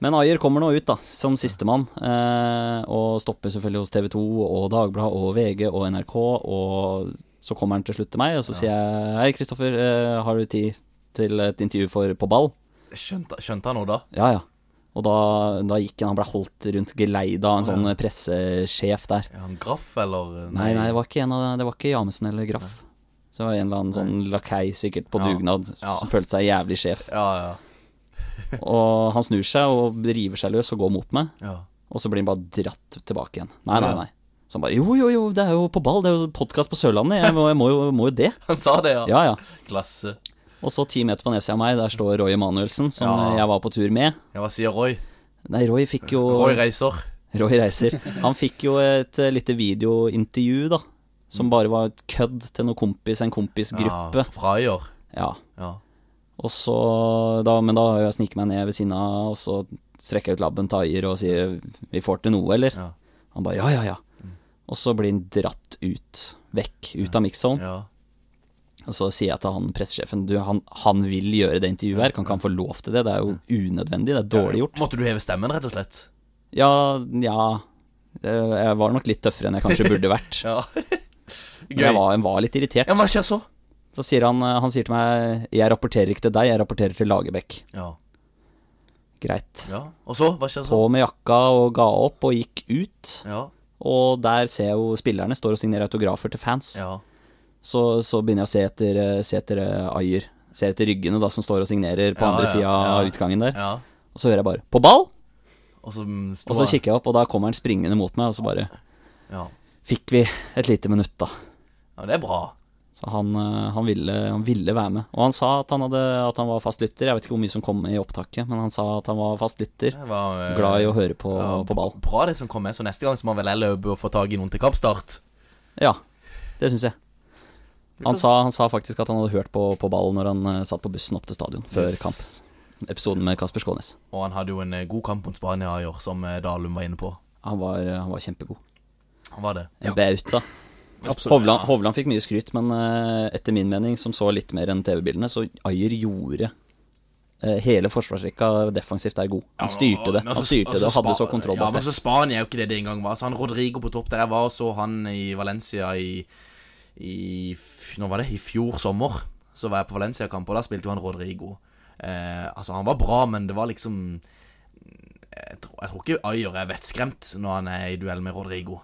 D: Men Ayer kommer nå ut, da, som sistemann. Eh, og stopper selvfølgelig hos TV 2 og Dagbladet og VG og NRK. Og så kommer han til slutt til meg, og så sier jeg Hei, Kristoffer, eh, har du tid til et intervju for På ball?
C: Skjønte, skjønte han noe da?
D: Ja, ja. Og da, da gikk han, han ble holdt rundt geleida av en sånn
C: ja.
D: pressesjef der.
C: Er han Graff, eller?
D: Nei, nei, det var ikke, en av, det var ikke Jamesen eller Graff. Så det var en eller annen sånn lakei sikkert på
C: Ja.
D: dugnad
C: Ja.
D: som følte seg jævlig sjef.
C: Ja, ja.
D: Og han snur seg og river seg løs og går mot meg,
C: ja.
D: og så blir han bare dratt tilbake igjen. Nei, nei, nei. Så han bare jo, jo, jo, det er jo på ball, det er jo podkast på Sørlandet, jeg må, jeg må, jo, må jo det.
C: Han sa det, ja.
D: Ja, ja.
C: Klasse.
D: Og så ti meter på nedsida av meg, der står Roy Emanuelsen, som
C: Ja.
D: jeg var på tur med.
C: Ja, hva sier Roy?
D: Nei, Roy fikk jo
C: Roy reiser.
D: Roy Reiser. Han fikk jo et eh, lite videointervju, da. Som bare var et kødd til noen kompis, en kompisgruppe.
C: Ja, fra Ayer.
D: Ja.
C: Ja.
D: Og så da, Men da har jeg sniket meg ned ved siden av, og så strekker jeg ut labben til Ayer og sier 'Vi får til noe, eller?'
C: Ja.
D: Han bare 'ja, ja, ja'. Og så blir han dratt ut, vekk, ut av mixzone.
C: ja.
D: Og så sier jeg til han pressesjefen Du, han, han vil gjøre det intervjuet her, kan ikke han få lov til det? Det er jo unødvendig, det er dårlig gjort.
C: Måtte du heve stemmen, rett og slett?
D: Ja, ja Jeg var nok litt tøffere enn jeg kanskje burde vært.
C: Ja.
D: Men jeg var, jeg var litt irritert.
C: Ja, hva skjer så?
D: Så sier han, eh, han sier til meg Jeg rapporterer ikke til deg, jeg rapporterer til Lagerbäck.
C: Ja.
D: Greit.
C: ja. Og så? Hva skjer så?
D: På med jakka og ga opp og gikk ut.
C: Ja.
D: Og der ser jeg jo spillerne står og signerer autografer til fans.
C: Ja.
D: Så, så begynner jeg å se etter, eh, se etter eh, Ayer. Ser etter ryggene da som står og signerer på
C: Ja,
D: andre
C: ja,
D: sida av utgangen der.
C: ja.
D: Og så hører jeg bare 'på ball!'
C: Og så mm,
D: Og så kikker jeg opp, og da kommer han springende mot meg, og så bare
C: Ja.
D: fikk vi et lite minutt, da.
C: ja, det er bra.
D: Så han, eh, han, ville, han ville være med. Og han sa at han, hadde, at han var fast lytter. Jeg vet ikke hvor mye som kom med i opptaket, men han sa at han var fast lytter.
C: Var,
D: Glad i å høre på,
C: ja,
D: på ball.
C: Bra det som kom med, så neste gang så må vel jeg løpe og få tak i noen til kampstart.
D: Ja, det syns jeg. Han sa, han sa faktisk at han hadde hørt på, på ballen når han uh, satt på bussen opp til stadion før
C: Yes.
D: kamp. Episoden med Kasper Skånes.
C: Og han hadde jo en eh, god kamp mot Spania i år, som eh, Dalum var inne på.
D: Han var, han var kjempegod.
C: Han var det.
D: En bauta. Hovland, Hovland fikk mye skryt, men uh, etter min mening, som så litt mer enn TV-bildene, så Ayer gjorde hele forsvarsrekka defensivt der god. Han styrte det. Han
C: altså-
D: styrte det og
C: altså
D: hadde så kontroll
C: Ja, men så Spania er jo ikke det det engang var. Så han Rodrigo på topp der jeg var og så han i Valencia i, i Nå var det? I fjor sommer. Så var jeg på Valencia-kamp, og da spilte jo han Rodrigo. Eh, altså, han var bra, men det var liksom Jeg tror, jeg tror ikke Ayer er vettskremt når han er i duell med Rodrigo.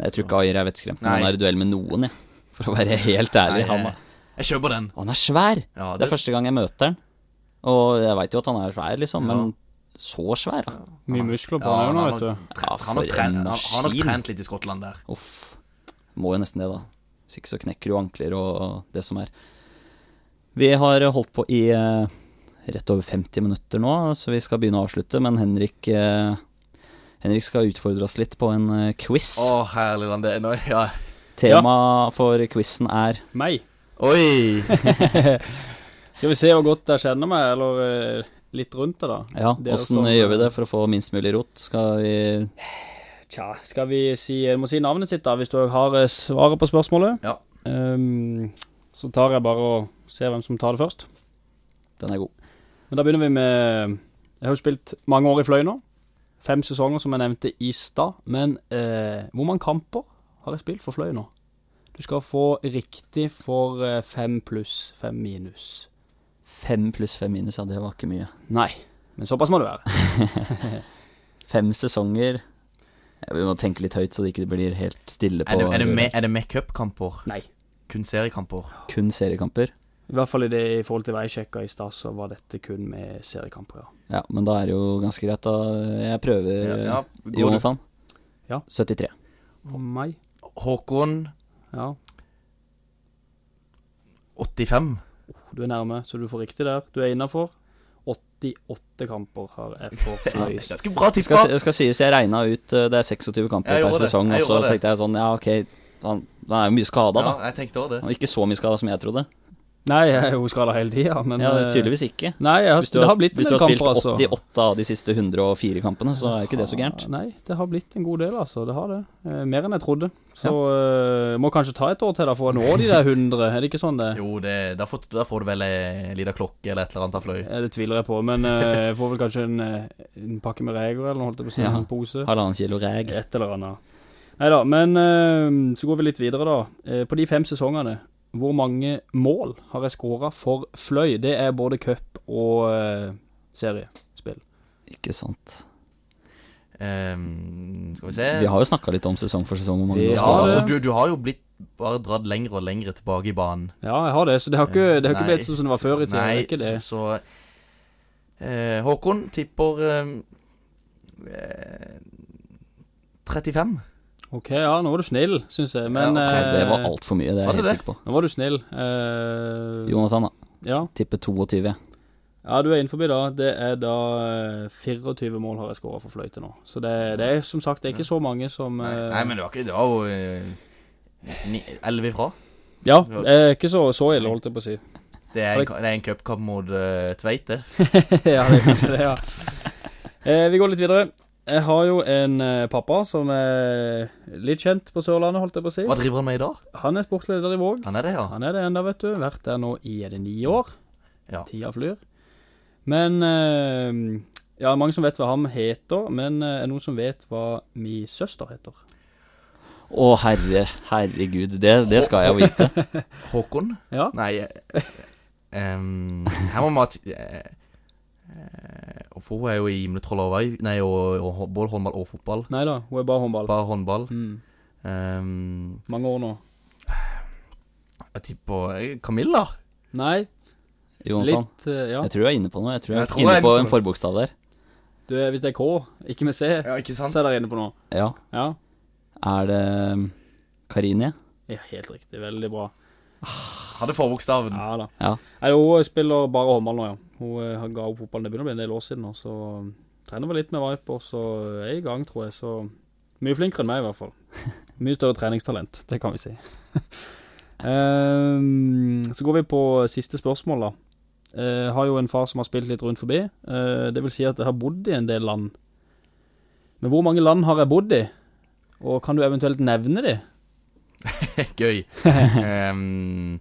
D: Jeg tror ikke Ayer er vettskremt, når
C: Nei.
D: han er i duell med noen, jeg. For å være helt ærlig.
C: Nei,
D: Han,
C: jeg, jeg kjøper den.
D: og han er svær!
C: Ja,
D: Det er første gang jeg møter han. Og jeg veit jo at han er svær, liksom,
C: Ja.
D: men så svær, da.
E: Mye muskler på
C: Ja,
E: han òg nå, vet du.
D: Ja,
C: Han har, trent,
D: en
C: han, han har trent litt i Skottland der.
D: Uff. Må jo nesten det, da. Hvis ikke så knekker du ankler og det som er. Vi har holdt på i eh, rett over 50 minutter nå, så vi skal begynne å avslutte. Men Henrik, eh, Henrik skal utfordre oss litt på en eh, quiz.
C: Å, herlig land. Det er nå Ja.
D: Tema for quizen er
E: Meg.
C: Oi!
E: Skal vi se hvor godt jeg kjenner meg, eller litt rundt det, da.
D: Ja, åssen gjør vi det for å få minst mulig rot? Skal vi
E: Tja, skal vi si Du må si navnet sitt, da, hvis du har eh, svaret på spørsmålet.
C: Ja.
E: Um, så tar jeg bare og ser hvem som tar det først.
D: Den er god.
E: Men da begynner vi med Jeg har jo spilt mange år i Fløy nå. Fem sesonger, som jeg nevnte i stad. Men eh, hvor mange kamper har jeg spilt for Fløy nå? Du skal få riktig for eh, fem pluss, fem minus.
D: Fem pluss fem minus, ja, det var ikke mye.
E: Nei, men såpass må det være.
D: Fem sesonger. Vi må tenke litt høyt, så det ikke blir helt stille på
C: Er det, er det med, er det med cupkamper?
E: Nei.
C: Kun seriekamper?
D: kun seriekamper.
E: I hvert fall i, det, i forhold til veisjekka i stad, så var dette kun med seriekamper, ja.
D: Ja, men da er det jo ganske greit, da. Jeg prøver,
C: Ja, ja. Du-
D: Jonathan.
E: Ja.
D: 73.
E: Meg?
C: Håkon
E: Ja.
C: 85.
E: Du er nærme, så du får riktig der. Du er innafor. 88 kamper har jeg for Fløy.
C: Ganske bra
D: Det skal, skal sies, jeg regna ut eh, Det er 26 kamper per sesong, og så tenkte jeg sånn Ja, ok, han, han er jo mye skada,
C: Ja,
D: da.
C: jeg tenkte også det.
D: Han er ikke så mye skada som jeg trodde.
E: Nei, jeg er jo skada hele tida, men
D: Ja,
E: eh,
D: Tydeligvis ikke.
E: Nei, jeg har,
D: Hvis du
E: det
D: har, hvis du har spilt
E: kamper, altså.
D: 88 av de siste 104 kampene, så er ikke det så gærent.
E: Nei, det har blitt en god del, altså. Det har det. Eh, mer enn jeg trodde. Så eh, må kanskje ta et år til da for å nå de der 100. Er det ikke sånn det?
C: Jo, det, da, får, der, får du vel ei lita klokke eller et eller annet av fløy.
E: Ja, Det tviler jeg på, men jeg får vel kanskje en, en pakke med reger eller noe, holdt jeg på å si.
D: Ja.
E: En pose.
D: Halvannen kilo reg.
E: Et eller annet. Nei da, men så går vi litt videre, da. På de fem sesongene, hvor mange mål har jeg skåra for Fløy? Det er både cup og eh, seriespill.
D: Ikke sant.
C: Um, skal vi se
D: Vi har jo snakka litt om sesong for sesong. Hvor mange
C: Ja,
E: har
C: altså, du, du har jo blitt bare dratt lenger og lenger tilbake i banen.
E: Ja, jeg har det, så det har ikke, det har ikke blitt sånn som det var før i tida. Nei, ikke det.
C: så eh, Håkon tipper eh, eh, 35.
E: Ok, ja, nå var du snill, syns jeg, men
C: Ja,
D: okay, det var
E: eh,
D: altfor mye, det er jeg helt
C: det?
D: sikker på.
E: Nå var du snill. Uh,
D: Jonas Anna,
E: ja.
D: Tipper 22.
E: ja, du er innenfor da. Det er da eh, 24 mål har jeg skåra for fløyte nå. Så det, det er som sagt det er ikke så mange som
C: Nei,
E: eh,
C: nei, men det var ikke Det var jo eh, ni- 11 ifra.
E: Ja, det er ikke så, så ille, holdt jeg på å si.
C: Det er en, det er en cupkamp mot uh, Tveit, det.
E: ja, det er kanskje det, ja. Eh, vi går litt videre. Jeg har jo en eh, pappa som er litt kjent på Sørlandet, holdt jeg på å si.
C: Hva driver han med i dag?
E: Han er sportsleder i Våg.
C: Han er det, ja.
E: Han er det enda, vet du. Vært der nå i er det ni år.
C: Ja.
E: Tida flyr. Men eh, Ja, mange som vet hva han heter, men eh, er det noen som vet hva min søster heter?
D: Å, herre, herregud. Det, det skal jeg jo vite.
C: Håkon?
E: Ja.
C: Nei um, Her må man ha eh, eh, Og for hun er jo i Gimletroll og Nei, og, og, både håndball og fotball.
E: Nei da, hun er bare håndball.
C: Bare håndball.
E: Mm.
C: Um,
E: Mange år nå.
C: jeg tipper eh, Camilla.
E: Nei,
D: Jonsson.
E: litt uh, Ja.
D: Jeg tror du er inne på noe. Jeg tror jeg,
C: Jeg tror
D: er inne
C: jeg er
D: på
C: på
D: en forbokstav der.
E: Du, hvis det er K, ikke med C,
C: Ja, ikke sant?
E: så er dere inne på noe.
D: Ja.
E: Ja.
D: Er det Karinie? Karine?
E: ja, helt riktig. Veldig bra.
C: Hadde forbokstaven.
E: Ja da.
D: Ja.
E: Nei, hun spiller bare håndball nå, ja. Hun eh, ga opp fotballen. Det begynner å bli en del år siden nå, så um, trener vel litt med Viper, så er i gang, tror jeg. Så mye flinkere enn meg, i hvert fall. Mye større treningstalent, det kan vi si. um, så går vi på siste spørsmål, da. Eh, Jeg har jo en far som har spilt litt rundt forbi. Eh, det vil si at jeg har bodd i en del land. Men hvor mange land har jeg bodd i? Og kan du eventuelt nevne de?
C: Gøy. Um,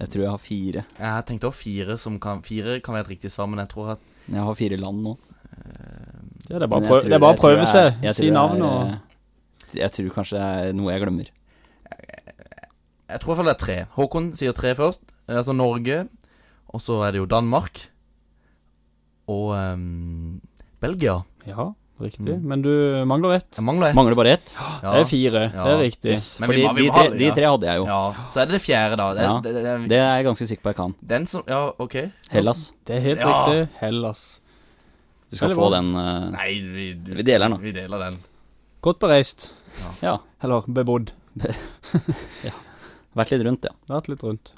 D: Jeg tror jeg har fire.
C: jeg tenkte også fire som kan Fire kan være et riktig svar, men jeg tror at
D: Jeg har fire land nå.
E: Ja, det er bare,
D: prøv,
E: det er bare å prøve seg.
D: jeg- jeg
E: Si navn
D: jeg-
E: og
D: Jeg tror kanskje det er noe jeg glemmer.
C: Jeg tror i hvert fall det er tre. Håkon sier tre først. Altså Norge, og så er det jo Danmark. Og um, Belgia.
E: Ja, riktig.
C: Mm.
E: Men du mangler ett.
C: Jeg mangler ett.
D: Mangler bare ett.
C: Ja.
E: Det er fire.
C: Ja.
E: Det er riktig.
D: Yes.
C: Men
D: Fordi
C: må- vi
D: de, tre, de tre hadde jeg jo.
C: Ja, Så er det det fjerde, da. Det,
D: Ja.
C: det, det, det,
D: Det er jeg ganske sikker på jeg kan.
C: Den som Ja, OK.
D: Hellas.
E: Det er helt
C: Ja.
E: riktig. Hellas.
D: Du skal få den uh,
C: Nei, vi, du-
D: Vi deler den, da.
C: Vi deler den.
E: Godt bereist.
D: Ja.
E: Eller bebodd.
D: Vært litt rundt, ja.
E: Vært litt rundt.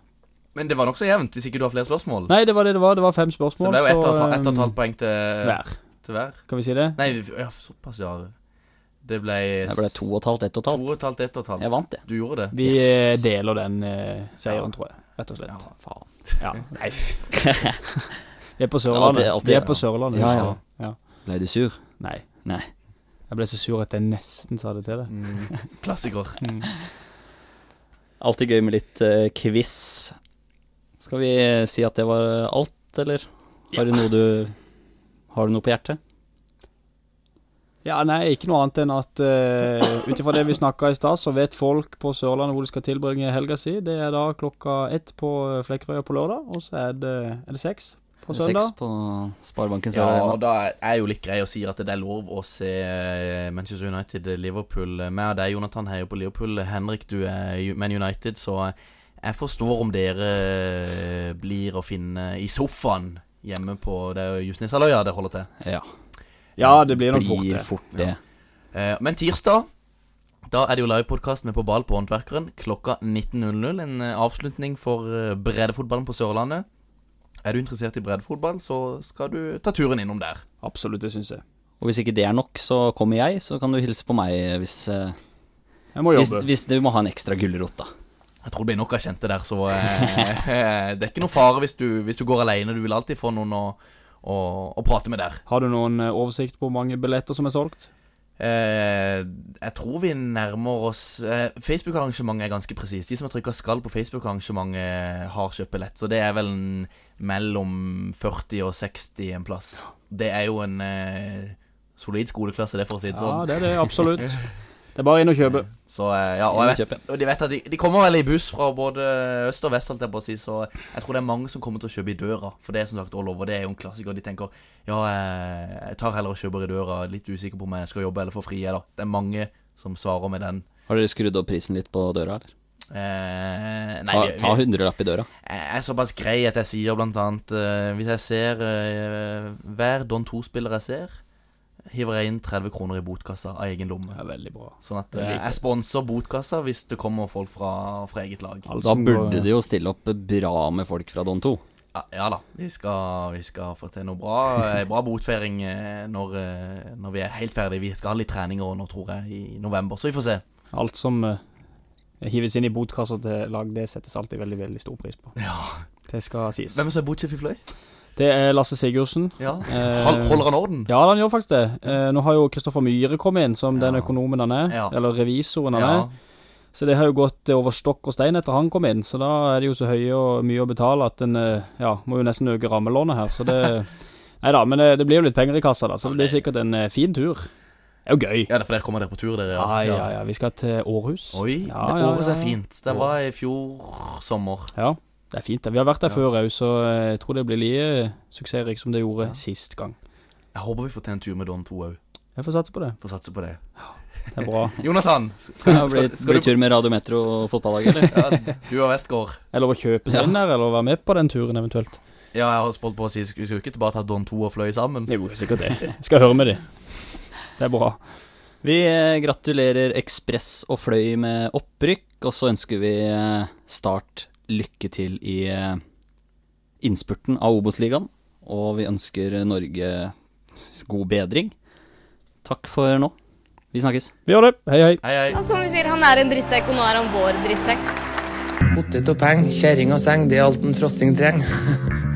C: Men det var nokså jevnt, hvis ikke du har flere spørsmål.
E: Nei, det var det det var. Det var fem spørsmål.
C: så det ble jo et ett og et halvt poeng til
E: hver.
C: Hver.
E: Kan vi si det?
C: Nei, ja, såpass, ja. Det ble
D: Det ble to og et halvt, ett og et halvt.
C: To og et halvt, ett og et halvt.
D: Jeg vant, det.
C: Du gjorde det.
E: Vi
D: Yes.
E: eh, deler den eh, seieren,
C: Ja.
E: tror jeg. Rett og slett.
C: Ja.
D: Faen.
E: Ja. Nei. Vi er på Sørlandet.
D: alltid-
E: Vi er på Sørlandet.
D: Ja, ja.
E: ja.
D: Ble du sur?
E: Nei.
D: Nei.
E: Jeg ble så sur at jeg nesten sa det til deg.
C: Mm, klassiker.
D: Alltid gøy med litt uh, quiz. Skal vi eh, si at det var alt, eller? Har du noe du Har du noe på hjertet?
E: Ja, nei, ikke noe annet enn at uh, ut ifra det vi snakka i stad, så vet folk på Sørlandet hvor de skal tilbringe helga si. Det er da klokka ett på eh, Flekkerøya på lørdag, og så er det, er det seks på søndag.
D: Seks på Sparebanken
C: Ja, og da er jo litt grei å si at det er lov å se eh, Manchester United-Liverpool. Meg og deg, Jonathan, heier på Liverpool. Henrik, du er Man United, så jeg forstår om dere blir å finne i sofaen hjemme på Det er det holder til.
D: Ja.
E: Ja, det blir nok fort
D: Blir
E: det.
D: fort det.
C: Eh, Men tirsdag da er det jo livepodkast med På ball på Håndverkeren klokka 19.00. En eh, avslutning for eh, breddefotballen på Sørlandet. Er du interessert i breddefotball, så skal du ta turen innom der.
E: Absolutt, det syns jeg.
D: Og hvis ikke det er nok, så kommer jeg, så kan du hilse på meg hvis,
E: Jeg må
D: hvis, hvis du må ha en ekstra gulrot, da.
C: Jeg tror det blir nok av kjente der, så eh, Det er ikke noe fare hvis du, hvis du går alene. Du vil alltid få noen å, å, å prate med der.
E: Har du noen eh, oversikt på hvor mange billetter som er solgt?
C: Eh, jeg tror vi nærmer oss eh, Facebook-arrangementet er ganske presist. De som har trykka 'skal' på Facebook-arrangementet, har kjøpt billett. Så det er vel en, mellom 40 og 60 en plass. Det er jo en eh, solid skoleklasse, det, for å si det
E: Ja,
C: sånn.
E: det er det absolutt. Det er bare inn og kjøpe.
C: Så eh, ja, og jeg vet Og de vet at de, de kommer vel i buss fra både øst og vest, holdt jeg på å si, så jeg tror det er mange som kommer til å kjøpe i døra. For det er som sagt all over, det er jo en klassiker. De tenker ja, jeg, jeg tar heller og kjøper i døra, litt usikker på om jeg skal jobbe eller få fri, eller. Det er mange som svarer med den.
D: Har dere skrudd opp prisen litt på døra, eller?
C: Eh, nei,
D: Ta, ta hundrelapp i døra.
C: jeg er såpass grei at jeg sier blant annet eh, Hvis jeg ser eh, hver Don 2-spiller jeg ser, hiver jeg inn 30 kroner i botkassa av egen lomme.
E: Det er veldig bra.
C: Sånn at eh,
E: jeg.
C: jeg sponser botkassa hvis det kommer folk fra, fra eget lag.
E: Alt
D: Da
E: som
D: burde det jo stille opp bra med folk fra Don 2.
C: Ja, ja da, vi skal, vi skal få til noe bra. eh, Bra botfeiring eh, når, eh, når vi er helt ferdige. Vi skal ha litt treninger nå, tror jeg, i november, så vi får se.
E: Alt som eh, hives inn i botkassa til lag, det settes alltid veldig veldig stor pris på.
C: Ja.
E: Det skal sies.
C: Hvem er så botsjef i Fløy?
E: Det er Lasse Sigurdsen.
C: Ja.
E: Eh,
C: Holder han orden?
E: Ja, han gjør faktisk det. Eh, nå har jo Kristoffer Myhre kommet inn som den økonomen han er.
C: Ja.
E: Eller revisoren han
C: Ja.
E: er. Så det har jo gått over stokk og stein etter han kom inn. Så da er det jo så høye og mye å betale at en eh, ja, må jo nesten øke rammelånet her. Så det Nei da, men det, det blir jo litt penger i kassa, da. Så det blir sikkert en eh, fin tur. Det er jo gøy.
C: Ja, derfor der kommer dere på tur, dere?
E: Ja, ja, ja. Vi skal til Århus.
C: Oi,
E: Ja, ja, ja.
C: er fint. Det var i fjor sommer.
E: Ja, det er fint. Vi har vært der
C: Ja.
E: før òg, så eh, jeg tror det blir like suksessrikt som det gjorde
C: Ja.
E: sist gang.
C: Jeg håper vi får til en tur med Don 2 òg.
E: Jeg får satse på det.
C: Får satse på det.
E: Det er bra.
C: Jonathan,
D: Skal
C: skal,
D: det bli,
C: skal,
D: bli
C: skal du
D: tur med Radio Metro og fotballag, eller?
C: ja, Du og Westgård.
E: Eller å kjøpe seg
D: Ja.
E: inn der, eller være med på den turen eventuelt.
C: Ja, jeg har spurt på å si Skulle vi ikke bare ta Don 2 og Fløy sammen?
E: Jo, sikkert det. Jeg skal høre med de. Det er bra.
D: Vi eh, gratulerer Ekspress og Fløy med opprykk, og så ønsker vi eh, Start lykke til i eh, innspurten av Obos-ligaen. Og vi ønsker Norge god bedring. Takk for nå. Vi snakkes.
E: Vi gjør det. Hei, hei.
C: Hei, hei.
F: Ja, som vi sier, han er en drittsekk, og nå er han vår drittsekk.
G: Potet og peng, kjerring og seng, det er alt en frosting trenger.